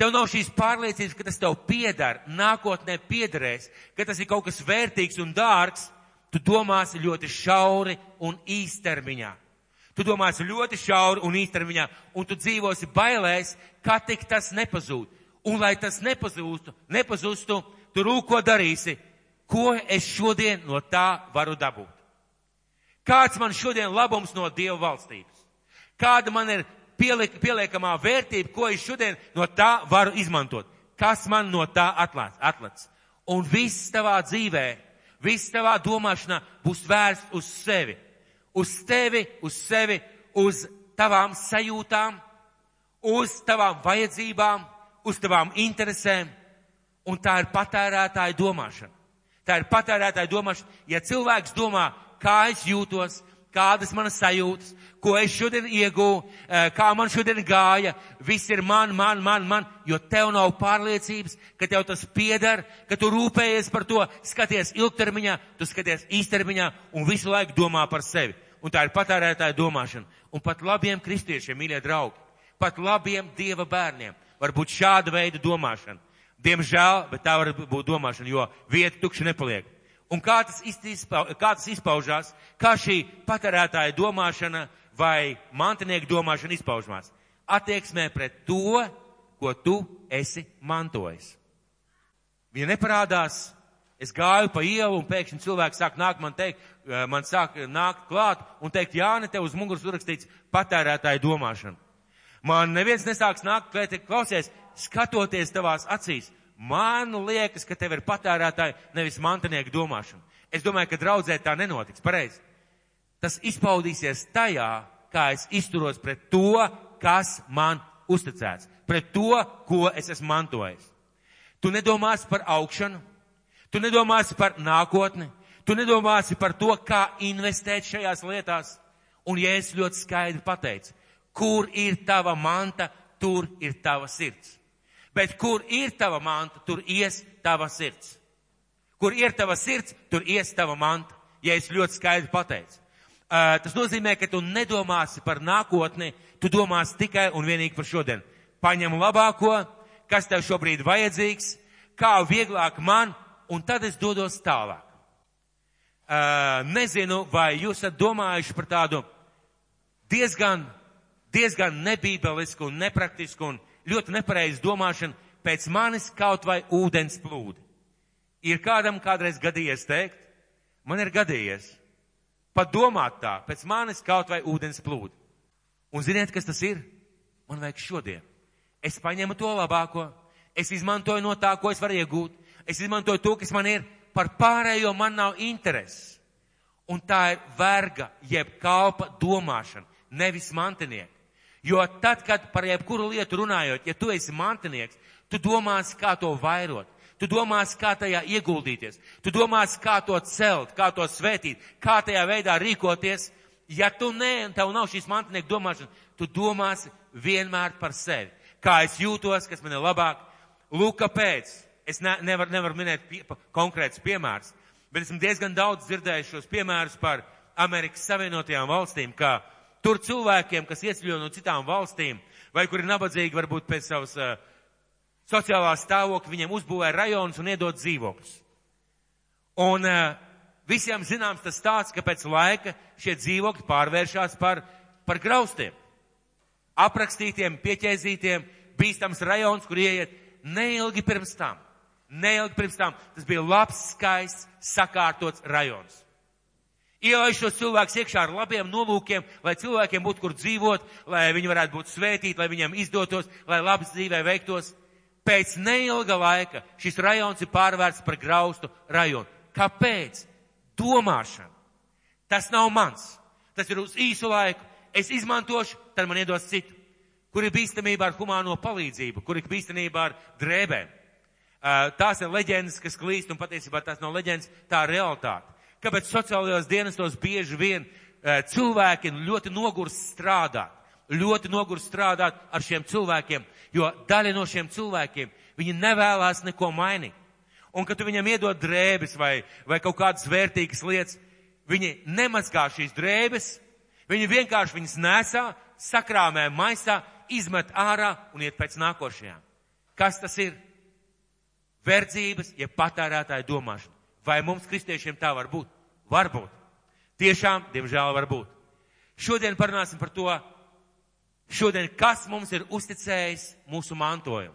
tev nav šīs pārliecības, ka tas tev piedara, nākotnē piederēs, ka tas ir kaut kas vērtīgs un dārgs, tu domāsi ļoti šauri un īstermiņā. Tu domāsi ļoti šauri un īstermiņā, un tu dzīvosi bailēs, kā tik tas nepazūd. Un lai tas nepazūstu, nepazustu, tu rūko darīsi, ko es šodien no tā varu dabūt. Kāds man šodien labums no Dieva valstības? Kāda man ir pieliek, pieliekamā vērtība, ko es šodien no tā varu izmantot? Kas man no tā atlats? Un viss tavā dzīvē, viss tavā domāšanā būs vērsts uz sevi uz tevi, uz sevi, uz tavām sajūtām, uz tavām vajadzībām, uz tavām interesēm. Un tā ir patērētāja domāšana. Tā ir patērētāja domāšana. Ja cilvēks domā, kā es jūtos, kādas manas sajūtas, ko es šodien iegūju, eh, kā man šodien gāja, viss ir man, man, man, man, jo tev nav pārliecības, ka tev tas pieder, ka tu rūpējies par to, skaties ilgtermiņā, tu skaties īstermiņā un visu laiku domā par sevi un tā ir patērētāja domāšana. Un pat labiem kristiešiem, mīļie draugi, pat labiem dieva bērniem var būt šāda veida domāšana. Diemžēl, bet tā var būt domāšana, jo vieta tukša nepaliek. Un kā tas, izpau, kā tas izpaužās, kā šī patērētāja domāšana vai mantinieka domāšana izpaužās? Attieksmē pret to, ko tu esi mantojis. Viņa neparādās Es gāju pa ielu un pēkšņi cilvēks sāk nākt man teikt, eh, man sāk nākt klāt un teikt, Jāni, tev uz muguras urakstīts patērētāju domāšana. Man neviens nesāks nākt, klausies, skatoties tavās acīs. Man liekas, ka tev ir patērētāji, nevis mantinieka domāšana. Es domāju, ka draudzē tā nenotiks. Pareizi. Tas izpaudīsies tajā, kā es izturos pret to, kas man uzticēts, pret to, ko es esmu mantojis. Tu nedomās par augšanu, Tu nedomāsi par nākotni, tu nedomāsi par to, kā investēt šajās lietās. Un ja es ļoti skaidri pateicu, kur ir tava manta, tur ir tava sirds. Bet kur ir tava manta, tur ies tava sirds. Kur ir tava sirds, tur ies tava manta, ja es ļoti skaidri pateicu. Uh, tas nozīmē, ka tu nedomāsi par nākotni, tu domāsi tikai un vienīgi par šodien. Paņem labāko, kas tev šobrīd vajadzīgs, kā vieglāk man un tad es dodos tālāk. Uh, nezinu, vai jūs esat domājuši par tādu diezgan, diezgan nebībelisku un nepraktisku un ļoti nepareizu domāšanu pēc manis kaut vai ūdens plūdi. Ir kādam kādreiz gadījies teikt, man ir gadījies padomāt tā, pēc manis kaut vai ūdens plūdi. Un ziniet, kas tas ir? Man vajag šodien. Es paņemu to labāko, es izmantoju no tā, ko es varu iegūt, es izmantoju to, kas man ir, par pārējo man nav intereses. Un tā ir verga, jeb kalpa domāšana, nevis mantinieka. Jo tad, kad par jebkuru lietu runājot, ja tu esi mantinieks, tu domāsi, kā to vairot. Tu domāsi, kā tajā ieguldīties. Tu domāsi, kā to celt, kā to svētīt, kā tajā veidā rīkoties. Ja tu nē, un tev nav šīs mantinieka domāšana, tu domāsi vienmēr par sevi. Kā es jūtos, kas man ir labāk. Lūk, kāpēc es ne, nevaru nevar minēt pie, pa, konkrēts piemērs, bet esmu diezgan daudz dzirdējis šos piemērus par Amerikas Savienotajām valstīm, kā tur cilvēkiem, kas ieceļo no citām valstīm, vai kuri ir nabadzīgi varbūt pēc savas uh, sociālā stāvokļa, viņiem uzbūvē rajonus un iedod dzīvokļus. Un uh, visiem zināms tas tāds, ka pēc laika šie dzīvokļi pārvēršās par, par graustiem. Aprakstītiem, pieķēzītiem, bīstams rajons, kur ieiet neilgi pirms tam. Neilgi pirms tam tas bija labs, skaists, sakārtots rajons. Ielaiž šos cilvēkus iekšā ar labiem nolūkiem, lai cilvēkiem būtu kur dzīvot, lai viņi varētu būt svētīti, lai viņiem izdotos, lai labas dzīvē veiktos. Pēc neilga laika šis rajons ir pārvērts par graustu rajonu. Kāpēc? Domāšana. Tas nav mans. Tas ir uz īsu laiku. Es izmantošu, tad man iedos citu. Kur ir bīstamība ar humāno palīdzību, kur ir bīstamība ar drēbēm. Tās ir leģendas, kas klīst, un patiesībā tās nav leģendas, tā ir realitāte. Kāpēc sociālajos dienestos bieži vien cilvēki ļoti nogurst strādāt, ļoti nogurst strādāt ar šiem cilvēkiem, jo daļa no šiem cilvēkiem, viņi nevēlās neko mainīt. un ka tu viņam iedod drēbes vai, vai kaut kādas vērtīgas lietas, viņi nemazgā šīs drēbes, viņi vienkārši viņas nesā, sakrāmē maisā, izmet ārā un iet pēc nākošajām. Kas tas ir? Verdzības, ja patērētāja domāšana. Vai mums kristiešiem tā var būt? Varbūt. Tiešām, diemžēl, var būt. Šodien parunāsim par to, šodien, kas mums ir uzticējis mūsu mantojumu.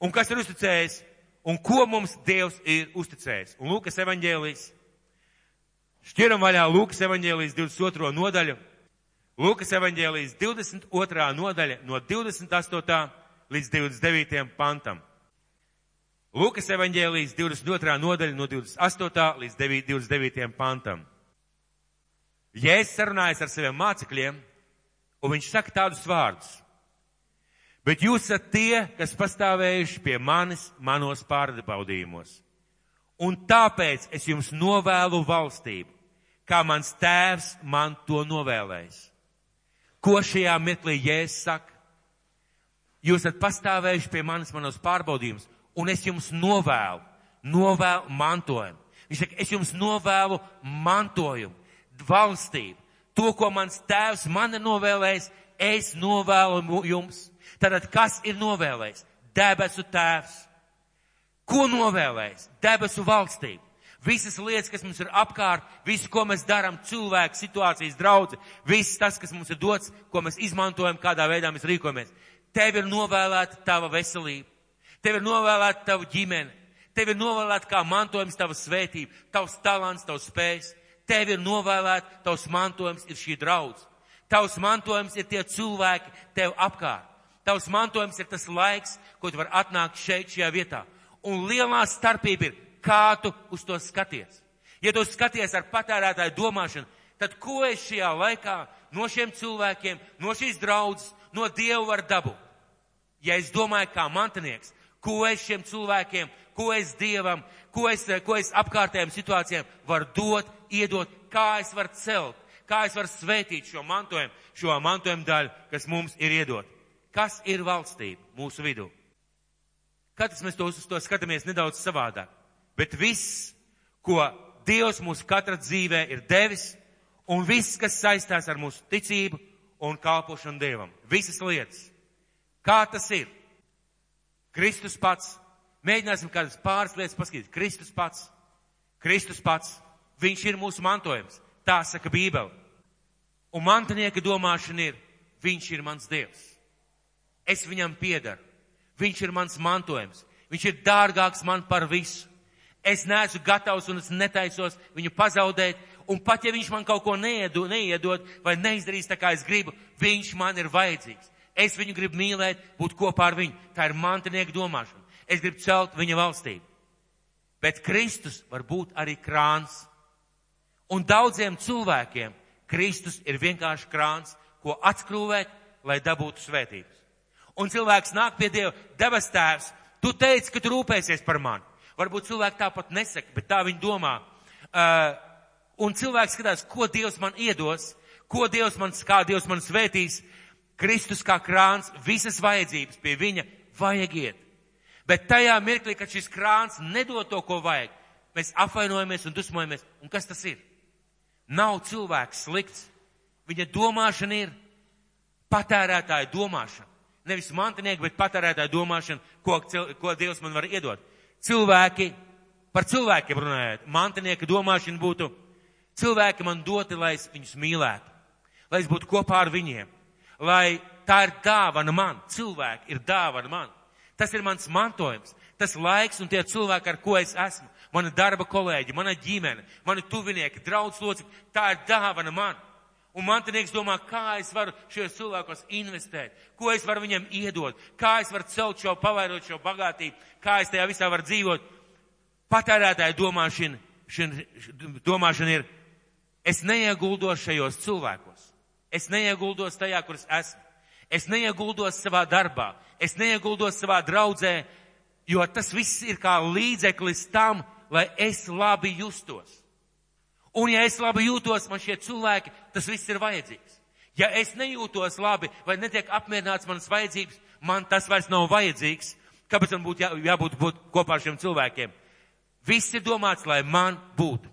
Un kas ir uzticējis, un ko mums Dievs ir uzticējis. Un Lūkas evaņģēlijas. Šķiram vaļā Lūkas evaņģēlijas 22. nodaļu. Lūkas evaņģēlijas 22. nodaļa no 28. līdz 29. pantam. Lūkas evaņģēlijas 22. nodaļa no 28. līdz 29. pantam. Jēzus sarunājas ar saviem mācekļiem, un viņš saka tādus vārdus. Bet jūs esat tie, kas pastāvējuši pie manis manos pārbaudījumos. Un tāpēc es jums novēlu valstību, kā mans tēvs man to novēlējis. Ko šajā mirklī Jēzus saka? Jūs esat pastāvējuši pie manis manos pārbaudījumus, un es jums novēlu, novēlu mantojumu. Viņš saka, es jums novēlu mantojumu valstību. To, ko mans tēvs man ir novēlējis, es novēlu jums. Tātad, kas ir novēlējis? Debesu tēvs. Ko novēlējis? Debesu valstību. Visas lietas, kas mums ir apkārt, visu, ko mēs darām, cilvēku situācijas draudzi, viss tas, kas mums ir dots, ko mēs izmantojam, kādā veidā mēs rīkojamies. Tev ir novēlēta tava veselība, tev ir novēlēta tava ģimene, tev ir novēlēta kā mantojums tava svētība, tavs talants, tavs spējas. Tev ir novēlēta, tavs mantojums ir šī draudz. Tavs mantojums ir tie cilvēki tev apkārt. Tavs mantojums ir tas laiks, ko tu vari atnākt šeit, šajā vietā. Un lielā starpība ir, kā tu uz to skaties. Ja tu skaties ar patērētāju domāšanu, tad ko es šajā laikā no šiem cilvēkiem, no šīs draudzes, no Dieva var dabūt? Ja es domāju kā mantinieks, ko es šiem cilvēkiem, ko es Dievam, ko es, ko es apkārtējiem situācijām varu dot, iedot, kā es varu celt, kā es varu svētīt šo mantojumu, šo mantojumu daļu, kas mums ir iedot. Kas ir valstība mūsu vidū? Katrs mēs to, uz to skatāmies nedaudz savādāk. Bet viss, ko Dievs mūsu katra dzīvē ir devis, un viss, kas saistās ar mūsu ticību un kalpošanu Dievam. Visas lietas. Kā tas ir? Kristus pats. Mēģināsim kādas pāris lietas paskatīt. Kristus pats. Kristus pats. Viņš ir mūsu mantojums. Tā saka Bībele. Un mantinieka domāšana ir, viņš ir mans Dievs. Es viņam piedaru. Viņš ir mans mantojums. Viņš ir dārgāks man par visu. Es neesmu gatavs un es netaisos viņu pazaudēt. Un pat ja viņš man kaut ko neiedod, neiedod vai neizdarīs tā kā es gribu, viņš man ir vajadzīgs. Es viņu gribu mīlēt, būt kopā ar viņu. Tā ir mantinieka domāšana. Es gribu celt viņa valstību. Bet Kristus var būt arī krāns. Un daudziem cilvēkiem Kristus ir vienkārši krāns, ko atskrūvēt, lai dabūtu svētības. Un cilvēks nāk pie Dieva, debes tēvs, tu teici, ka tu rūpēsies par mani. Varbūt cilvēki tāpat nesaka, bet tā viņi domā. Uh, un cilvēks skatās, ko Dievs man iedos, ko Dievs man, kā Dievs man svētīs. Kristus kā krāns, visas vajadzības pie viņa vajag iet. Bet tajā mirklī, kad šis krāns nedod to, ko vajag, mēs apvainojamies un dusmojamies. Un kas tas ir? Nav cilvēks slikts. Viņa domāšana ir patērētāja domāšana. Nevis mantinieki, bet patērētāja domāšana, ko, ko Dievs man var iedot. Cilvēki, par cilvēkiem runājot, mantinieka domāšana būtu, cilvēki man doti, lai es viņus mīlētu, lai es būtu kopā ar viņiem, lai tā ir dāvana man, cilvēki ir dāvana man. Tas ir mans mantojums, tas laiks un tie cilvēki, ar ko es esmu mana darba kolēģi, mana ģimene, mani tuvinieki, draudz locekļi, tā ir dāvana man. Un mantinieks domā, kā es varu šajos cilvēkos investēt, ko es varu viņiem iedot, kā es varu celt šo, pavairot šo bagātību, kā es tajā visā varu dzīvot. Patērētāja domāšana, šin, domāšana ir, es neieguldos šajos cilvēkos, es neieguldos tajā, kur es esmu, es neieguldos savā darbā, es neieguldos savā draudzē, jo tas viss ir kā līdzeklis tam, lai es labi justos. Un ja es labi jūtos, man šie cilvēki, tas viss ir vajadzīgs. Ja es nejūtos labi vai netiek apmierināts manas vajadzības, man tas vairs nav vajadzīgs. Kāpēc man būtu jā, jābūt būt kopā ar šiem cilvēkiem? Viss ir domāts, lai man būtu.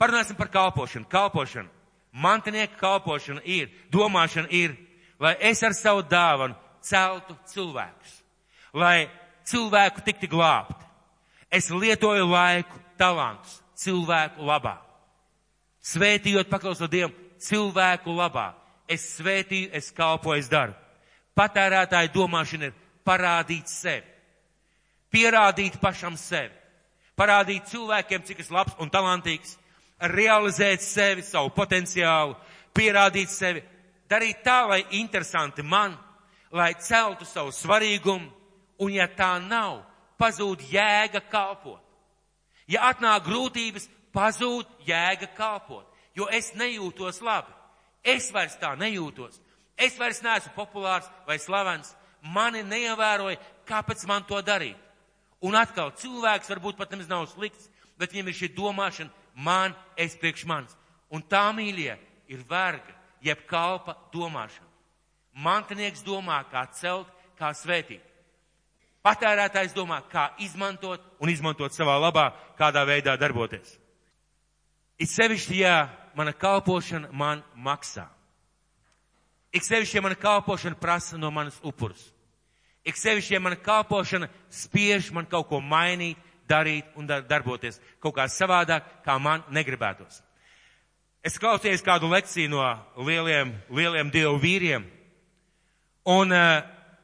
Parunāsim par kalpošanu. Kalpošana. Mantinieka kalpošana ir, domāšana ir, lai es ar savu dāvanu celtu cilvēkus. Lai cilvēku tikti glābt. Es lietoju laiku, talantus cilvēku labā. Svētījot, paklausot Dievam, cilvēku labā. Es svētīju, es kalpoju, es daru. Patērētāja domāšana ir parādīt sevi. Pierādīt pašam sevi. Parādīt cilvēkiem, cik es labs un talantīgs. Realizēt sevi, savu potenciālu. Pierādīt sevi. Darīt tā, lai interesanti man, lai celtu savu svarīgumu. Un ja tā nav, pazūd jēga kalpot. Ja atnāk grūtības, pazūd jēga kalpot, jo es nejūtos labi. Es vairs tā nejūtos. Es vairs neesmu populārs vai slavens. Mani neievēroja, kāpēc man to darīt. Un atkal cilvēks varbūt pat nemaz nav slikts, bet viņam ir šī domāšana, man, es priekš manis. Un tā mīļie ir verga, jeb kalpa domāšana. Mantinieks domā, kā celt, kā svētīt. Patērētājs domā, kā izmantot un izmantot savā labā, kādā veidā darboties. It sevišķi, ja mana kalpošana man maksā. Ik sevišķi, ja mana kalpošana prasa no manas upurus. Ik sevišķi, ja mana kalpošana spiež man kaut ko mainīt, darīt un darboties kaut kā savādāk, kā man negribētos. Es klausījos kādu lekciju no lieliem, lieliem dievu vīriem, un uh,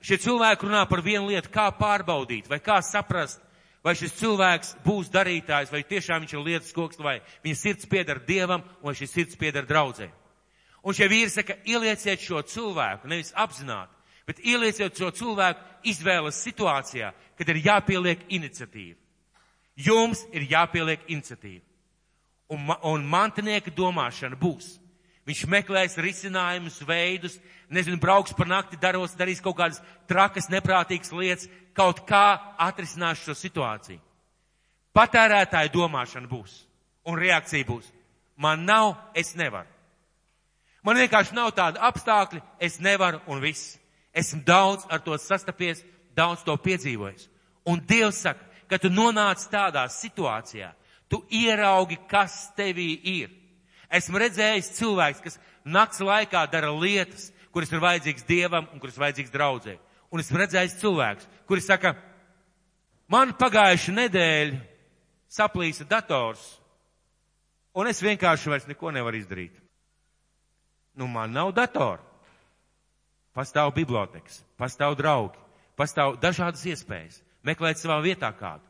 šie cilvēki runā par vienu lietu, kā pārbaudīt vai kā saprast, vai šis cilvēks būs darītājs, vai tiešām viņš ir lietas koks, vai viņa sirds piedara dievam, vai šis sirds piedara draudzē. Un šie vīri saka, ielieciet šo cilvēku, nevis apzināti, bet ielieciet šo cilvēku izvēles situācijā, kad ir jāpieliek iniciatīva. Jums ir jāpieliek iniciatīva. Un, un mantinieka domāšana būs. Viņš meklēs risinājumus, veidus, nezinu, brauks par nakti, daros, darīs kaut kādas trakas, neprātīgas lietas, kaut kā atrisinās šo situāciju. Patērētāja domāšana būs un reakcija būs. Man nav, es nevaru. Man vienkārši nav tāda apstākļa, es nevaru un viss. Esmu daudz ar to sastapies, daudz to piedzīvojis. Un Dievs saka, ka tu nonāc tādā situācijā, tu ieraugi, kas tevī ir. Esmu redzējis cilvēks, kas nakts laikā dara lietas, kuras ir vajadzīgas Dievam un kuras vajadzīgas draudzē. Un esmu redzējis cilvēks, kuri saka, man pagājuši nedēļa saplīsa dators, un es vienkārši vairs neko nevaru izdarīt. Nu, man nav datora. Pastāv bibliotekas, pastāv draugi, pastāv dažādas iespējas meklēt savā vietā kādu.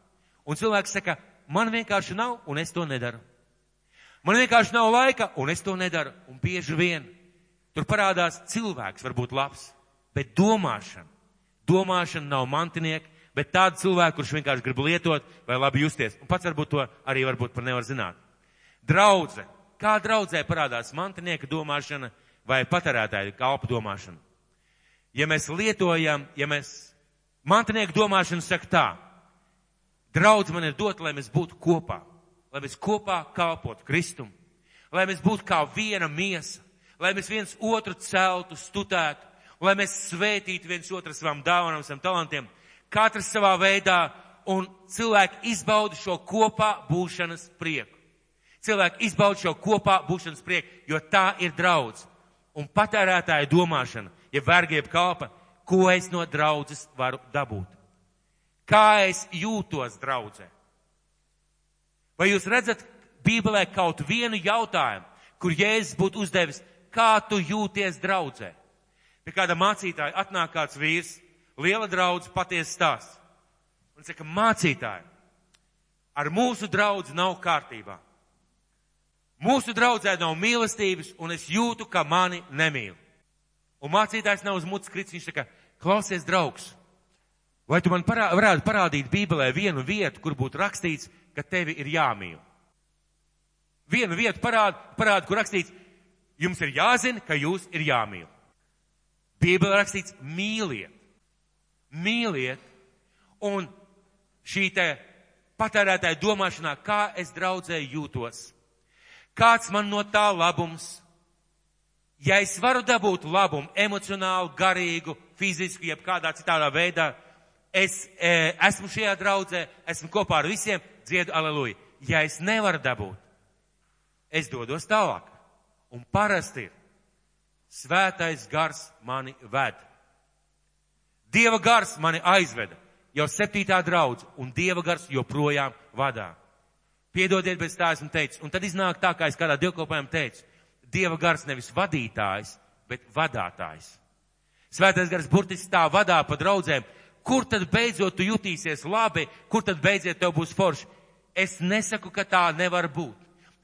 Un cilvēks saka, man vienkārši nav, un es to nedaru. Man vienkārši nav laika, un es to nedaru. Un bieži vien tur parādās cilvēks, varbūt labs, bet domāšana. Domāšana nav mantinieka, bet tāda cilvēka, kurš vienkārši grib lietot vai labi justies. Un pats varbūt to arī varbūt par nevar zināt. Draudze. Kā draudzē parādās mantinieka domāšana vai patērētāja kalpa domāšana? Ja mēs lietojam, ja mēs mantinieka domāšanu saka tā, draudz man ir dot, lai mēs būtu kopā lai mēs kopā kalpotu Kristum, lai mēs būtu kā viena miesa, lai mēs viens otru celtu, studētu, lai mēs svētītu viens otru savām dāvanām, saviem talantiem, katrs savā veidā, un cilvēki izbauda šo kopā būšanas prieku. Cilvēki izbauda šo kopā būšanas prieku, jo tā ir draudz. Un patērētāja domāšana, ja vergieb kalpa, ko es no draudzes varu dabūt. Kā es jūtos draudzē? Vai jūs redzat Bībelē kaut vienu jautājumu, kur Jēzus būtu uzdevis, kā tu jūties draudzē? Pie kāda mācītāja atnāk kāds vīrs, liela draudz patiesa stāsts. Un saka, mācītāji, ar mūsu draudzu nav kārtībā. Mūsu draudzē nav mīlestības, un es jūtu, ka mani nemīl. Un mācītājs nav uz mutes krits, viņš saka, klausies, draugs, vai tu man parā, varētu parādīt Bībelē vienu vietu, kur būtu rakstīts, ka tevi ir jāmīl. Vienu vietu parāda, parāda, kur rakstīts, jums ir jāzina, ka jūs ir jāmīl. Bībelē rakstīts mīliet. Mīliet. Un šī te patērētāja domāšanā, kā es draudzēju jūtos. Kāds man no tā labums? Ja es varu dabūt labumu emocionālu, garīgu, fizisku, jeb kādā citādā veidā, es e, esmu šajā draudzē, esmu kopā ar visiem, dziedu aleluja. Ja es nevaru dabūt, es dodos tālāk. Un parasti ir svētais gars mani ved. Dieva gars mani aizveda jau septītā draudz, un Dieva gars joprojām vadā. Piedodiet, bet tā esmu teicis. Un tad iznāk tā, kā es kādā dievkalpojumā teicu. Dieva gars nevis vadītājs, bet vadātājs. Svētais gars burtiski tā vadā pa draudzēm. Kur tad beidzot tu jutīsies labi, kur tad beidziet tev būs forši? Es nesaku, ka tā nevar būt.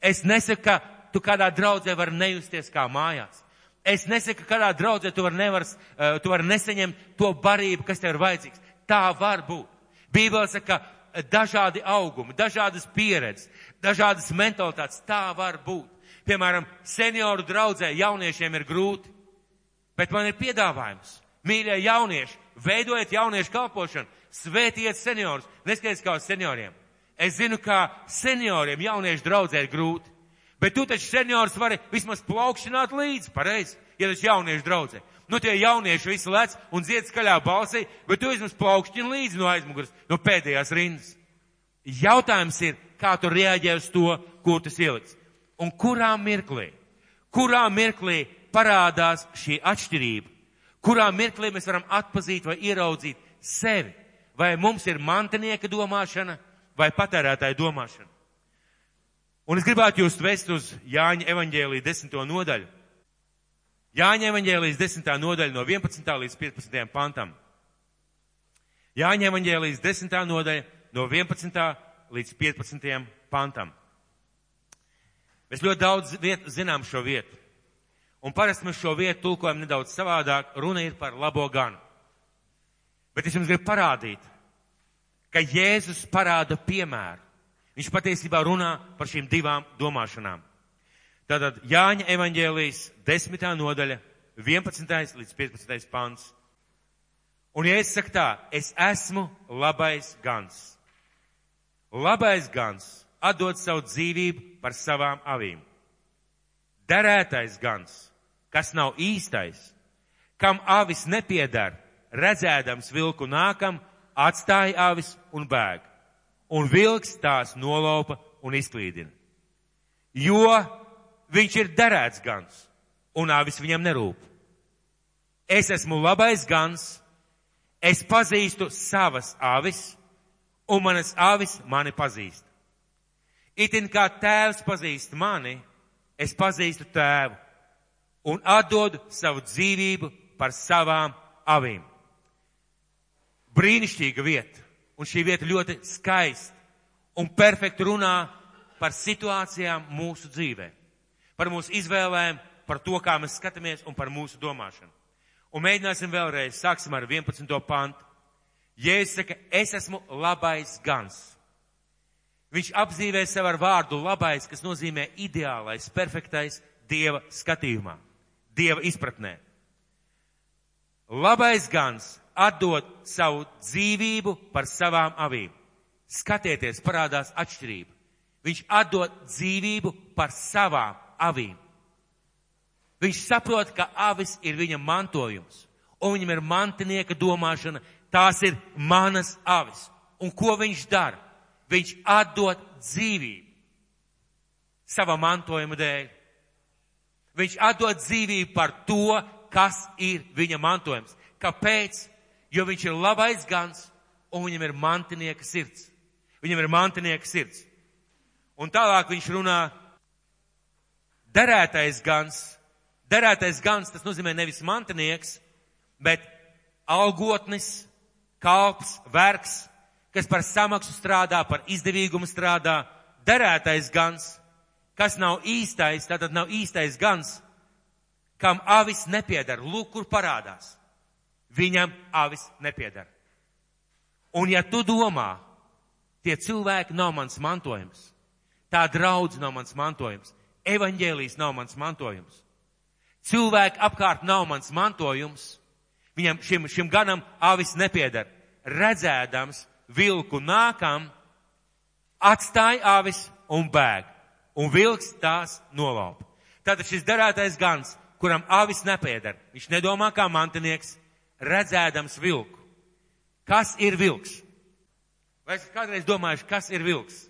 Es nesaku, ka tu kādā draudzē var nejusties kā mājās. Es nesaku, ka kādā draudzē tu var, nevars, uh, tu var nesaņemt to barību, kas tev ir vajadzīgs. Tā var būt. Bībele saka, ka dažādi augumi, dažādas pieredzes, dažādas mentalitātes, tā var būt. Piemēram, senioru draudzē jauniešiem ir grūti, bet man ir piedāvājums. Mīļie jaunieši, veidojiet jauniešu kalpošanu, svētiet seniorus, neskaties kā uz senioriem. Es zinu, kā senioriem jauniešu draudzē ir grūti, bet tu taču seniors vari vismaz plaukšķināt līdzi, pareizi, ja taču jauniešu draudzē. Nu, tie jaunieši visi lec un dzied skaļā balsī, bet tu vismaz plaukšķini līdzi no aizmugures, no pēdējās rindas. Jautājums ir, kā tu reaģē uz to, kur tas ieliks. Un kurā mirklī, kurā mirklī parādās šī atšķirība, kurā mirklī mēs varam atpazīt vai ieraudzīt sevi, vai mums ir mantinieka domāšana vai patērētāja domāšana. Un es gribētu jūs vest uz Jāņa evaņģēlī desmito nodaļu. Jāņa evaņģēlijas 10. nodaļa no 11. līdz 15. pantam. Jāņa evaņģēlijas 10. nodaļa no 11. līdz 15. pantam. Mēs ļoti daudz viet, zinām šo vietu. Un parasti mēs šo vietu tulkojam nedaudz savādāk. Runa ir par labo ganu. Bet es jums gribu parādīt, ka Jēzus parāda piemēru. Viņš patiesībā runā par šīm divām domāšanām. Tātad Jāņa evaņģēlijas desmitā nodaļa, 11. līdz 15. pants. Un ja es saku tā, es esmu labais gans. Labais gans atdod savu dzīvību par savām avīm. Derētais gans, kas nav īstais, kam avis nepiedara, redzēdams vilku nākam, atstāja avis un bēg. Un vilks tās nolopa un izklīdina. Jo viņš ir derēts gans, un avis viņam nerūp. Es esmu labais gans, es pazīstu savas avis, un manas avis mani pazīst. Itin kā tēvs pazīst mani, es pazīstu tēvu un atdodu savu dzīvību par savām avīm. Brīnišķīga vieta, un šī vieta ļoti skaista un perfekti runā par situācijām mūsu dzīvēm par mūsu izvēlēm, par to, kā mēs skatāmies un par mūsu domāšanu. Un mēģināsim vēlreiz, sāksim ar 11. pantu. Jēzus saka, es esmu labais gans. Viņš apzīmē sev ar vārdu labais, kas nozīmē ideālais, perfektais Dieva skatījumā, Dieva izpratnē. Labais gans atdod savu dzīvību par savām avīm. Skatieties, parādās atšķirība. Viņš atdod dzīvību par savām avīm. Viņš saprot, ka avis ir viņa mantojums, un viņam ir mantinieka domāšana, tās ir manas avis. Un ko viņš dara? Viņš atdod dzīvību sava mantojuma dēļ. Viņš atdod dzīvību par to, kas ir viņa mantojums. Kāpēc? Jo viņš ir labais gans, un viņam ir mantinieka sirds. Viņam ir mantinieka sirds. Un tālāk viņš runā derētais gans, derētais gans, tas nozīmē nevis mantinieks, bet algotnis, kalps, vergs, kas par samaksu strādā, par izdevīgumu strādā, derētais gans, kas nav īstais, tātad nav īstais gans, kam avis nepiedara. Lūk, kur parādās. Viņam avis nepiedara. Un ja tu domā, tie cilvēki nav mans mantojums, tā draudz nav mans mantojums, evaņģēlijas nav mans mantojums. Cilvēki apkārt nav mans mantojums. Viņam šim, šim ganam avis nepiedara. Redzēdams vilku nākam, atstāja avis un bēg. Un vilks tās nolaupa. Tātad šis darētais gans, kuram avis nepiedara, viņš nedomā kā mantinieks, redzēdams vilku. Kas ir vilks? Vai esat kādreiz domājuši, kas ir vilks?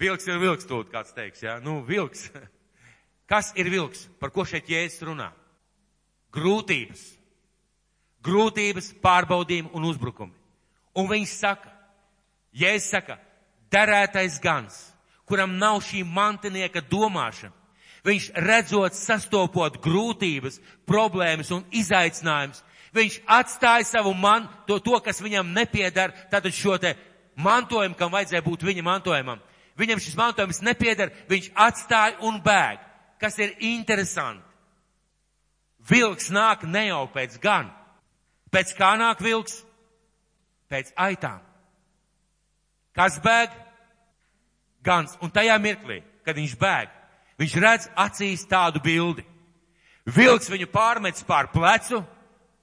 Vilks ir vilks, tūt kāds teiks, jā. Nu, vilks. Kas ir vilks? Par ko šeit jēzus runā? Grūtības. Grūtības, pārbaudījumi un uzbrukumi. Un viņš saka, jēzus saka, derētais gans, kuram nav šī mantinieka domāšana. Viņš redzot, sastopot grūtības, problēmas un izaicinājumus, viņš atstāja savu man, to, to, kas viņam nepiedara, tātad šo te mantojumu, kam vajadzēja būt viņa mantojumam. Viņam šis mantojums nepiedara, viņš atstāja un bēg. Kas ir interesanti? Vilks nāk ne jau pēc gan. Pēc kā nāk vilks? Pēc aitām. Kas bēg? Gans. Un tajā mirklī, kad viņš bēg, viņš redz acīs tādu bildi. Vilks viņu pārmets pār plecu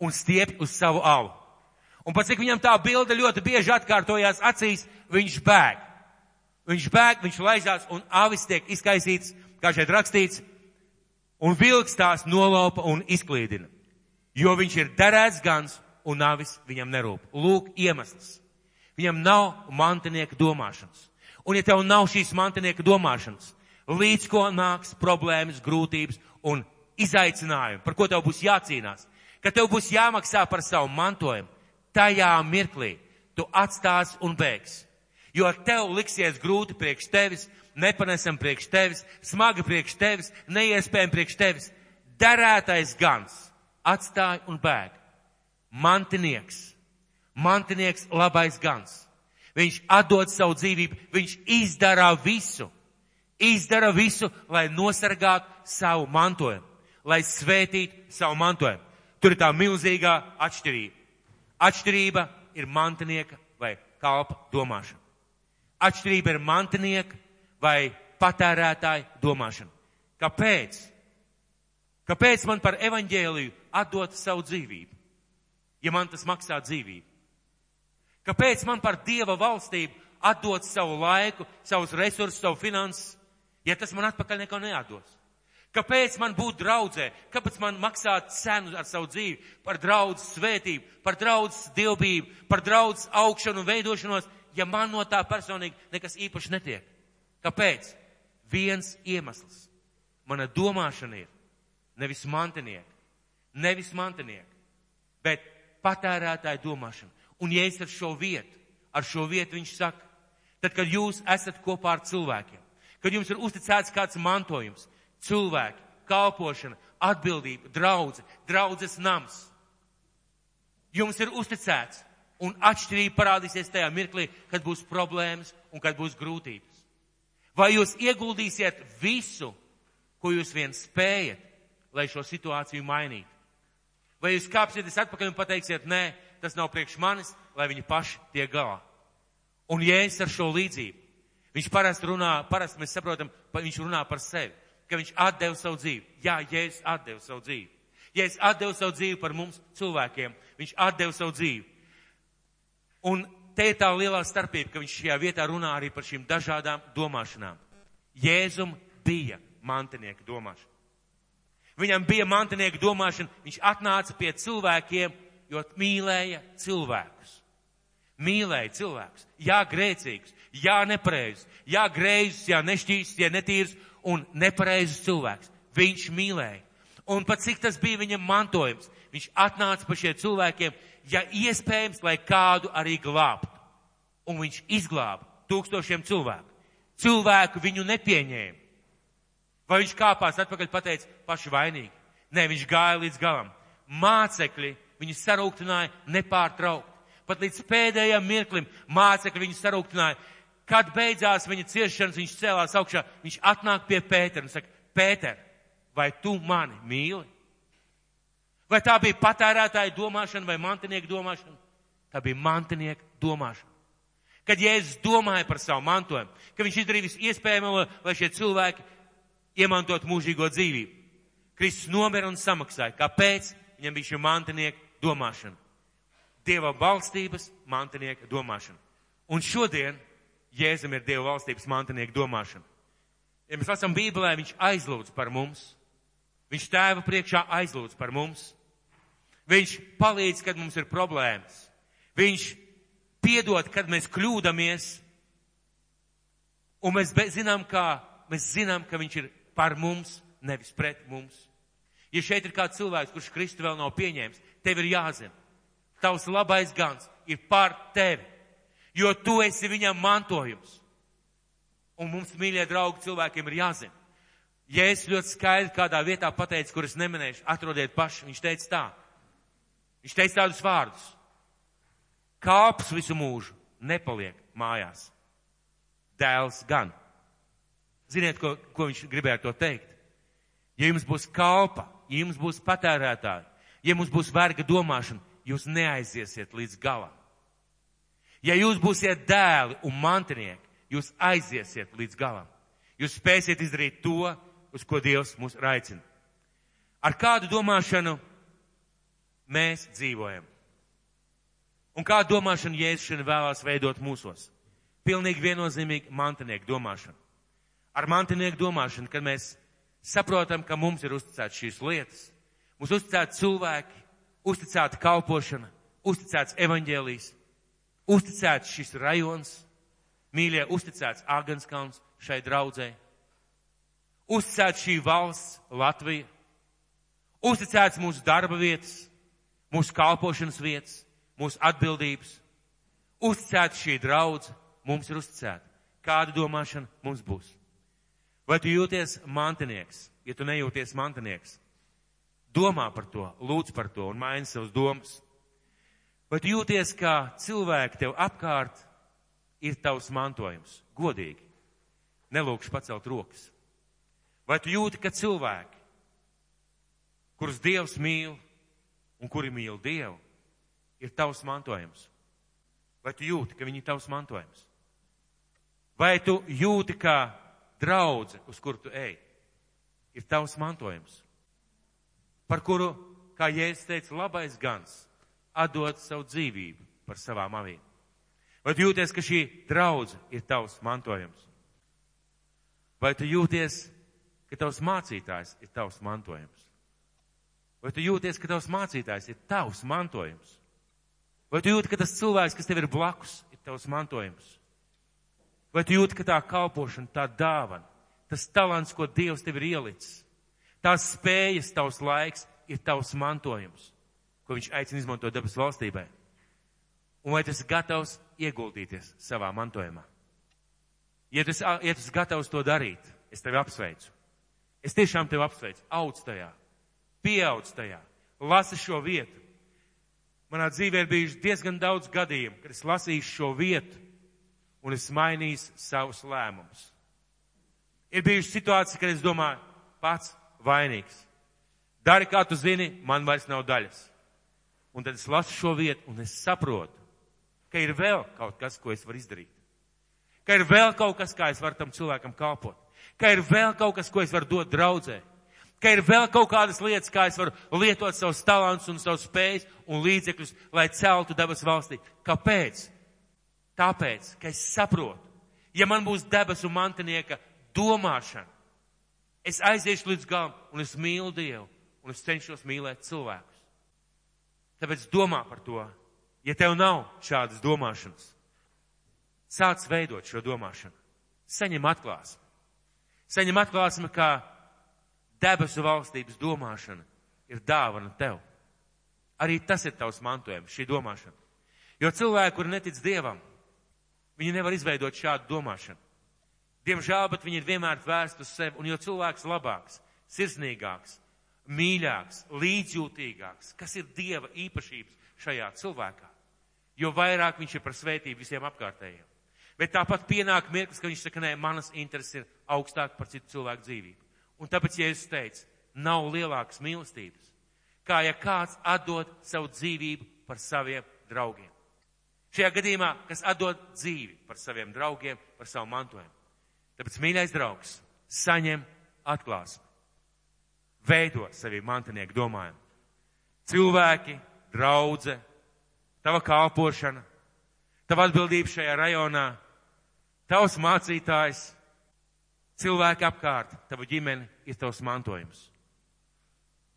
un stiep uz savu alu. Un pat cik viņam tā bilde ļoti bieži atkārtojās acīs, viņš bēg. Viņš bēg, viņš laizās un avis tiek izkaisīts, kā šeit rakstīts, un vilks tās nolaupa un izklīdina. Jo viņš ir derēts gans un avis viņam nerūp. Lūk, iemesls. Viņam nav mantinieka domāšanas. Un ja tev nav šīs mantinieka domāšanas, līdz ko nāks problēmas, grūtības un izaicinājumi, par ko tev būs jācīnās, ka tev būs jāmaksā par savu mantojumu, tajā mirklī tu atstās un bēgs. Jo tev liksies grūti priekš tevis, nepanesam priekš tevis, smagi priekš tevis, neiespējami priekš tevis. Derētais gans atstāja un bēg. Mantinieks, mantinieks labais gans. Viņš atdod savu dzīvību, viņš izdara visu, izdara visu, lai nosargātu savu mantojumu, lai svētītu savu mantojumu. Tur ir tā milzīgā atšķirība. Atšķirība ir mantinieka vai kalpa domāšana. Atšķirība ir mantinieka vai patērētāja domāšana. Kāpēc? Kāpēc man par evaņģēliju atdot savu dzīvību, ja man tas maksā dzīvību? Kāpēc man par Dieva valstību atdot savu laiku, savus resursus, savu finanses, ja tas man atpakaļ neko neatdos? Kāpēc man būt draudzē? Kāpēc man maksāt cenu ar savu dzīvi par draudzes svētību, par draudzes dievbību, par draudzes augšanu un veidošanos, ja man no tā personīgi nekas īpaši netiek? Kāpēc? Viens iemesls. Mana domāšana ir nevis mantinieka, nevis mantinieka, bet patērētāja domāšana. Un es ar šo vietu, ar šo vietu viņš saka, tad, kad jūs esat kopā ar cilvēkiem, kad jums ir uzticēts kāds mantojums, cilvēki, kalpošana, atbildība, draudze, draudzes nams, jums ir uzticēts, un atšķirība parādīsies tajā mirklī, kad būs problēmas un kad būs grūtības. Vai jūs ieguldīsiet visu, ko jūs vien spējat, lai šo situāciju mainītu? Vai jūs kāpsieties atpakaļ un pateiksiet, nē, tas nav priekš manis, lai viņi paši tiek galā? Un jēzus ar šo līdzību, viņš parasti runā, parasti mēs saprotam, viņš runā par sevi, ka viņš atdeva savu dzīvi. Jā, jēzus atdeva savu dzīvi. Jēzus atdeva savu dzīvi par mums cilvēkiem, viņš atdeva savu dzīvi. Un te ir tā lielā starpība, ka viņš šajā vietā runā arī par šīm dažādām domāšanām. Jēzum bija mantinieka domāšana. Viņam bija mantinieka domāšana, viņš atnāca pie cilvēkiem, jo mīlēja cilvēkus. Mīlēja cilvēkus. Jā, grēcīgus, jā, nepareizus, jā, grēzus, jā, nešķīstus, jā, netīrus un nepareizus cilvēkus. Viņš mīlēja. Un pat cik tas bija viņam mantojums, viņš atnāca pa šiem cilvēkiem, ja iespējams, lai kādu arī glābtu. Un viņš izglāba tūkstošiem cilvēku. Cilvēku viņu nepieņēma. Vai viņš kāpās atpakaļ pateica paši vainīgi? Nē, viņš gāja līdz galam. Mācekļi viņu sarūktināja nepārtraukt. Pat līdz pēdējiem mirklim mācekļi viņu sarūktināja. Kad beidzās viņa ciešanas, viņš cēlās augšā, viņš atnāk pie Pētera un saka, Pēter, vai tu mani mīli? Vai tā bija patērētāja domāšana vai mantinieka domāšana? Tā bija mantinieka domāšana. Kad Jēzus domāja par savu mantojumu, ka viņš izdarīja visu iespējamo, lai šie cilvēki iemantot mūžīgo dzīvību. Kristus nomira un samaksāja. Kāpēc? Viņam bija šī mantinieka domāšana. Dieva valstības mantinieka domāšana. Un šodien Jēzum ir Dieva valstības mantinieka domāšana. Ja mēs lasām Bībelē, viņš aizlūdz par mums. Viņš tēva priekšā aizlūdz par mums. Viņš palīdz, kad mums ir problēmas. Viņš piedod, kad mēs kļūdamies. Un mēs zinām, kā, mēs zinām, ka viņš ir par mums, nevis pret mums. Ja šeit ir kāds cilvēks, kurš Kristu vēl nav pieņēmis, tev ir jāzina. Tavs labais gans ir par tevi, jo tu esi viņam mantojums. Un mums, mīļie draugi, cilvēkiem ir jāzina. Ja es ļoti skaidri kādā vietā pateicu, kuras neminēšu, atrodiet paši, viņš teica tā. Viņš teica tādus vārdus. Kāps visu mūžu nepaliek mājās. Dēls gan. Ziniet, ko, ko viņš gribēja to teikt? Ja jums būs kalpa, ja jums būs patērētāji, ja mums būs verga domāšana, jūs neaiziesiet līdz galam. Ja jūs būsiet dēli un mantinieki, jūs aiziesiet līdz galam. Jūs spēsiet izdarīt to, uz ko Dievs mūs aicina. Ar kādu domāšanu mēs dzīvojam? Un kādu domāšanu Jēzus šodien vēlās veidot mūsos? Pilnīgi viennozīmīgi mantinieku domāšanu. Ar mantinieku domāšanu, kad mēs saprotam, ka mums ir uzticēts šīs lietas, mums uzticēti cilvēki, uzticēta kalpošana, uzticēts evaņģēlijs, uzticēts šis rajons, mīļie, uzticēts Āgenskalns šai draudzēji uzticēts šī valsts, Latvija, uzticēts mūsu darba vietas, mūsu kalpošanas vietas, mūsu atbildības, uzticēts šī draudz, mums ir uzticēta. Kāda domāšana mums būs? Vai tu jūties mantinieks? Ja tu nejūties mantinieks, domā par to, lūdz par to un maini savas domas. Vai tu jūties, kā cilvēki tev apkārt ir tavs mantojums? Godīgi. Nelūkšu pacelt rokas. Vai tu jūti, ka cilvēki, kurus Dievs mīl un kuri mīl Dievu, ir tavs mantojums? Vai tu jūti, ka viņi ir tavs mantojums? Vai tu jūti, ka draudze, uz kur tu ej, ir tavs mantojums? Par kuru, kā Jēzus teica, labais gans atdod savu dzīvību par savām avīm. Vai tu jūties, ka šī draudze ir tavs mantojums? Vai tu jūties, ka tavs mācītājs ir tavs mantojums? Vai tu jūties, ka tavs mācītājs ir tavs mantojums? Vai tu jūti, ka tas cilvēks, kas tev ir blakus, ir tavs mantojums? Vai tu jūti, ka tā kalpošana, tā dāvana, tas talants, ko Dievs tev ir ielicis, tās spējas, tavs laiks ir tavs mantojums, ko viņš aicina izmantot dabas valstībai? Un vai tu esi gatavs ieguldīties savā mantojumā? Ja tu, esi, ja tu esi gatavs to darīt, es tevi apsveicu. Es tiešām tevi apsveicu, auc tajā, pieauc tajā, lasi šo vietu. Manā dzīvē ir bijuši diezgan daudz gadījumu, kad es lasīju šo vietu un es mainīju savus lēmumus. Ir bijuši situācijas, kad es domāju, pats vainīgs. Dari, kā tu zini, man vairs nav daļas. Un tad es lasu šo vietu un es saprotu, ka ir vēl kaut kas, ko es varu izdarīt. Ka ir vēl kaut kas, kā es varu tam cilvēkam kalpot ka ir vēl kaut kas, ko es varu dot draudzē, ka ir vēl kaut kādas lietas, kā es varu lietot savus talants un savus spējas un līdzekļus, lai celtu debes valstī. Kāpēc? Tāpēc, ka es saprotu, ja man būs debesu mantinieka domāšana, es aiziešu līdz galam un es mīlu Dievu un es cenšos mīlēt cilvēkus. Tāpēc domā par to, ja tev nav šādas domāšanas, sāc veidot šo domāšanu, saņem atklāsmi. Saņem atklāsmi, ka debesu valstības domāšana ir dāvana tev. Arī tas ir tavs mantojums, šī domāšana. Jo cilvēki, kuri netic Dievam, viņi nevar izveidot šādu domāšanu. Diemžēl, bet viņi ir vienmēr vērsti uz sevi, un jo cilvēks labāks, sirsnīgāks, mīļāks, līdzjūtīgāks, kas ir Dieva īpašības šajā cilvēkā, jo vairāk viņš ir par svētību visiem apkārtējiem. Bet tāpat pienāk mirklis, ka viņš saka, nē, manas intereses ir augstāk par citu cilvēku dzīvību. Un tāpēc, ja es teicu, nav lielākas mīlestības, kā ja kāds atdod savu dzīvību par saviem draugiem. Šajā gadījumā, kas atdod dzīvi par saviem draugiem, par savu mantojumu. Tāpēc, mīļais draugs, saņem atklāsmi. Veido sevi mantinieku domājumu. Cilvēki, draudze, tava kalpošana, tava atbildība šajā rajonā tavs mācītājs, cilvēki apkārt, tava ģimene ir tavs mantojums.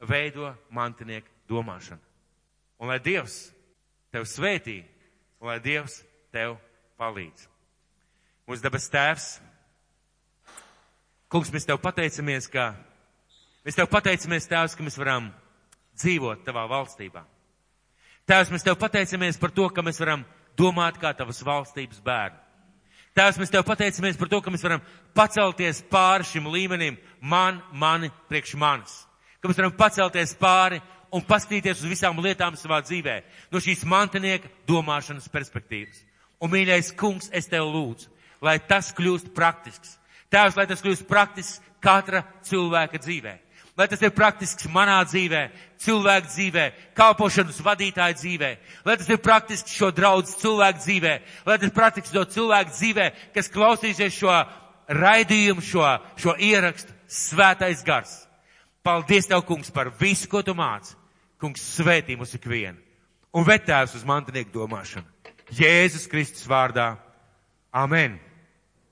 Veido mantinieku domāšanu. Un lai Dievs tev svētī, un lai Dievs tev palīdz. Mūsu debes tēvs, Kungs, mēs tev pateicamies, ka mēs tev pateicamies, Tēvs, ka mēs varam dzīvot tavā valstībā. Tēvs, mēs tev pateicamies par to, ka mēs varam domāt kā tavas valstības bērni. Tēvs, mēs tev pateicamies par to, ka mēs varam pacelties pāri šim līmenim, man, mani, priekš manis. Ka mēs varam pacelties pāri un paskatīties uz visām lietām savā dzīvē no šīs mantinieka domāšanas perspektīvas. Un, mīļais kungs, es tev lūdzu, lai tas kļūst praktisks. Tēvs, lai tas kļūst praktisks katra cilvēka dzīvē. Lai tas ir praktisks manā dzīvē, cilvēku dzīvē, kalpošanas vadītāja dzīvē. Lai tas ir praktisks šo draudz cilvēku dzīvē. Lai tas ir praktisks to cilvēku dzīvē, kas klausīsies šo raidījumu, šo, šo ierakstu. Svētais gars. Paldies Tev, kungs, par visu, ko Tu māci. Kungs, svētī mūs ikvienu. Un vetēvs uz mantinieku domāšanu. Jēzus Kristus vārdā. Amen.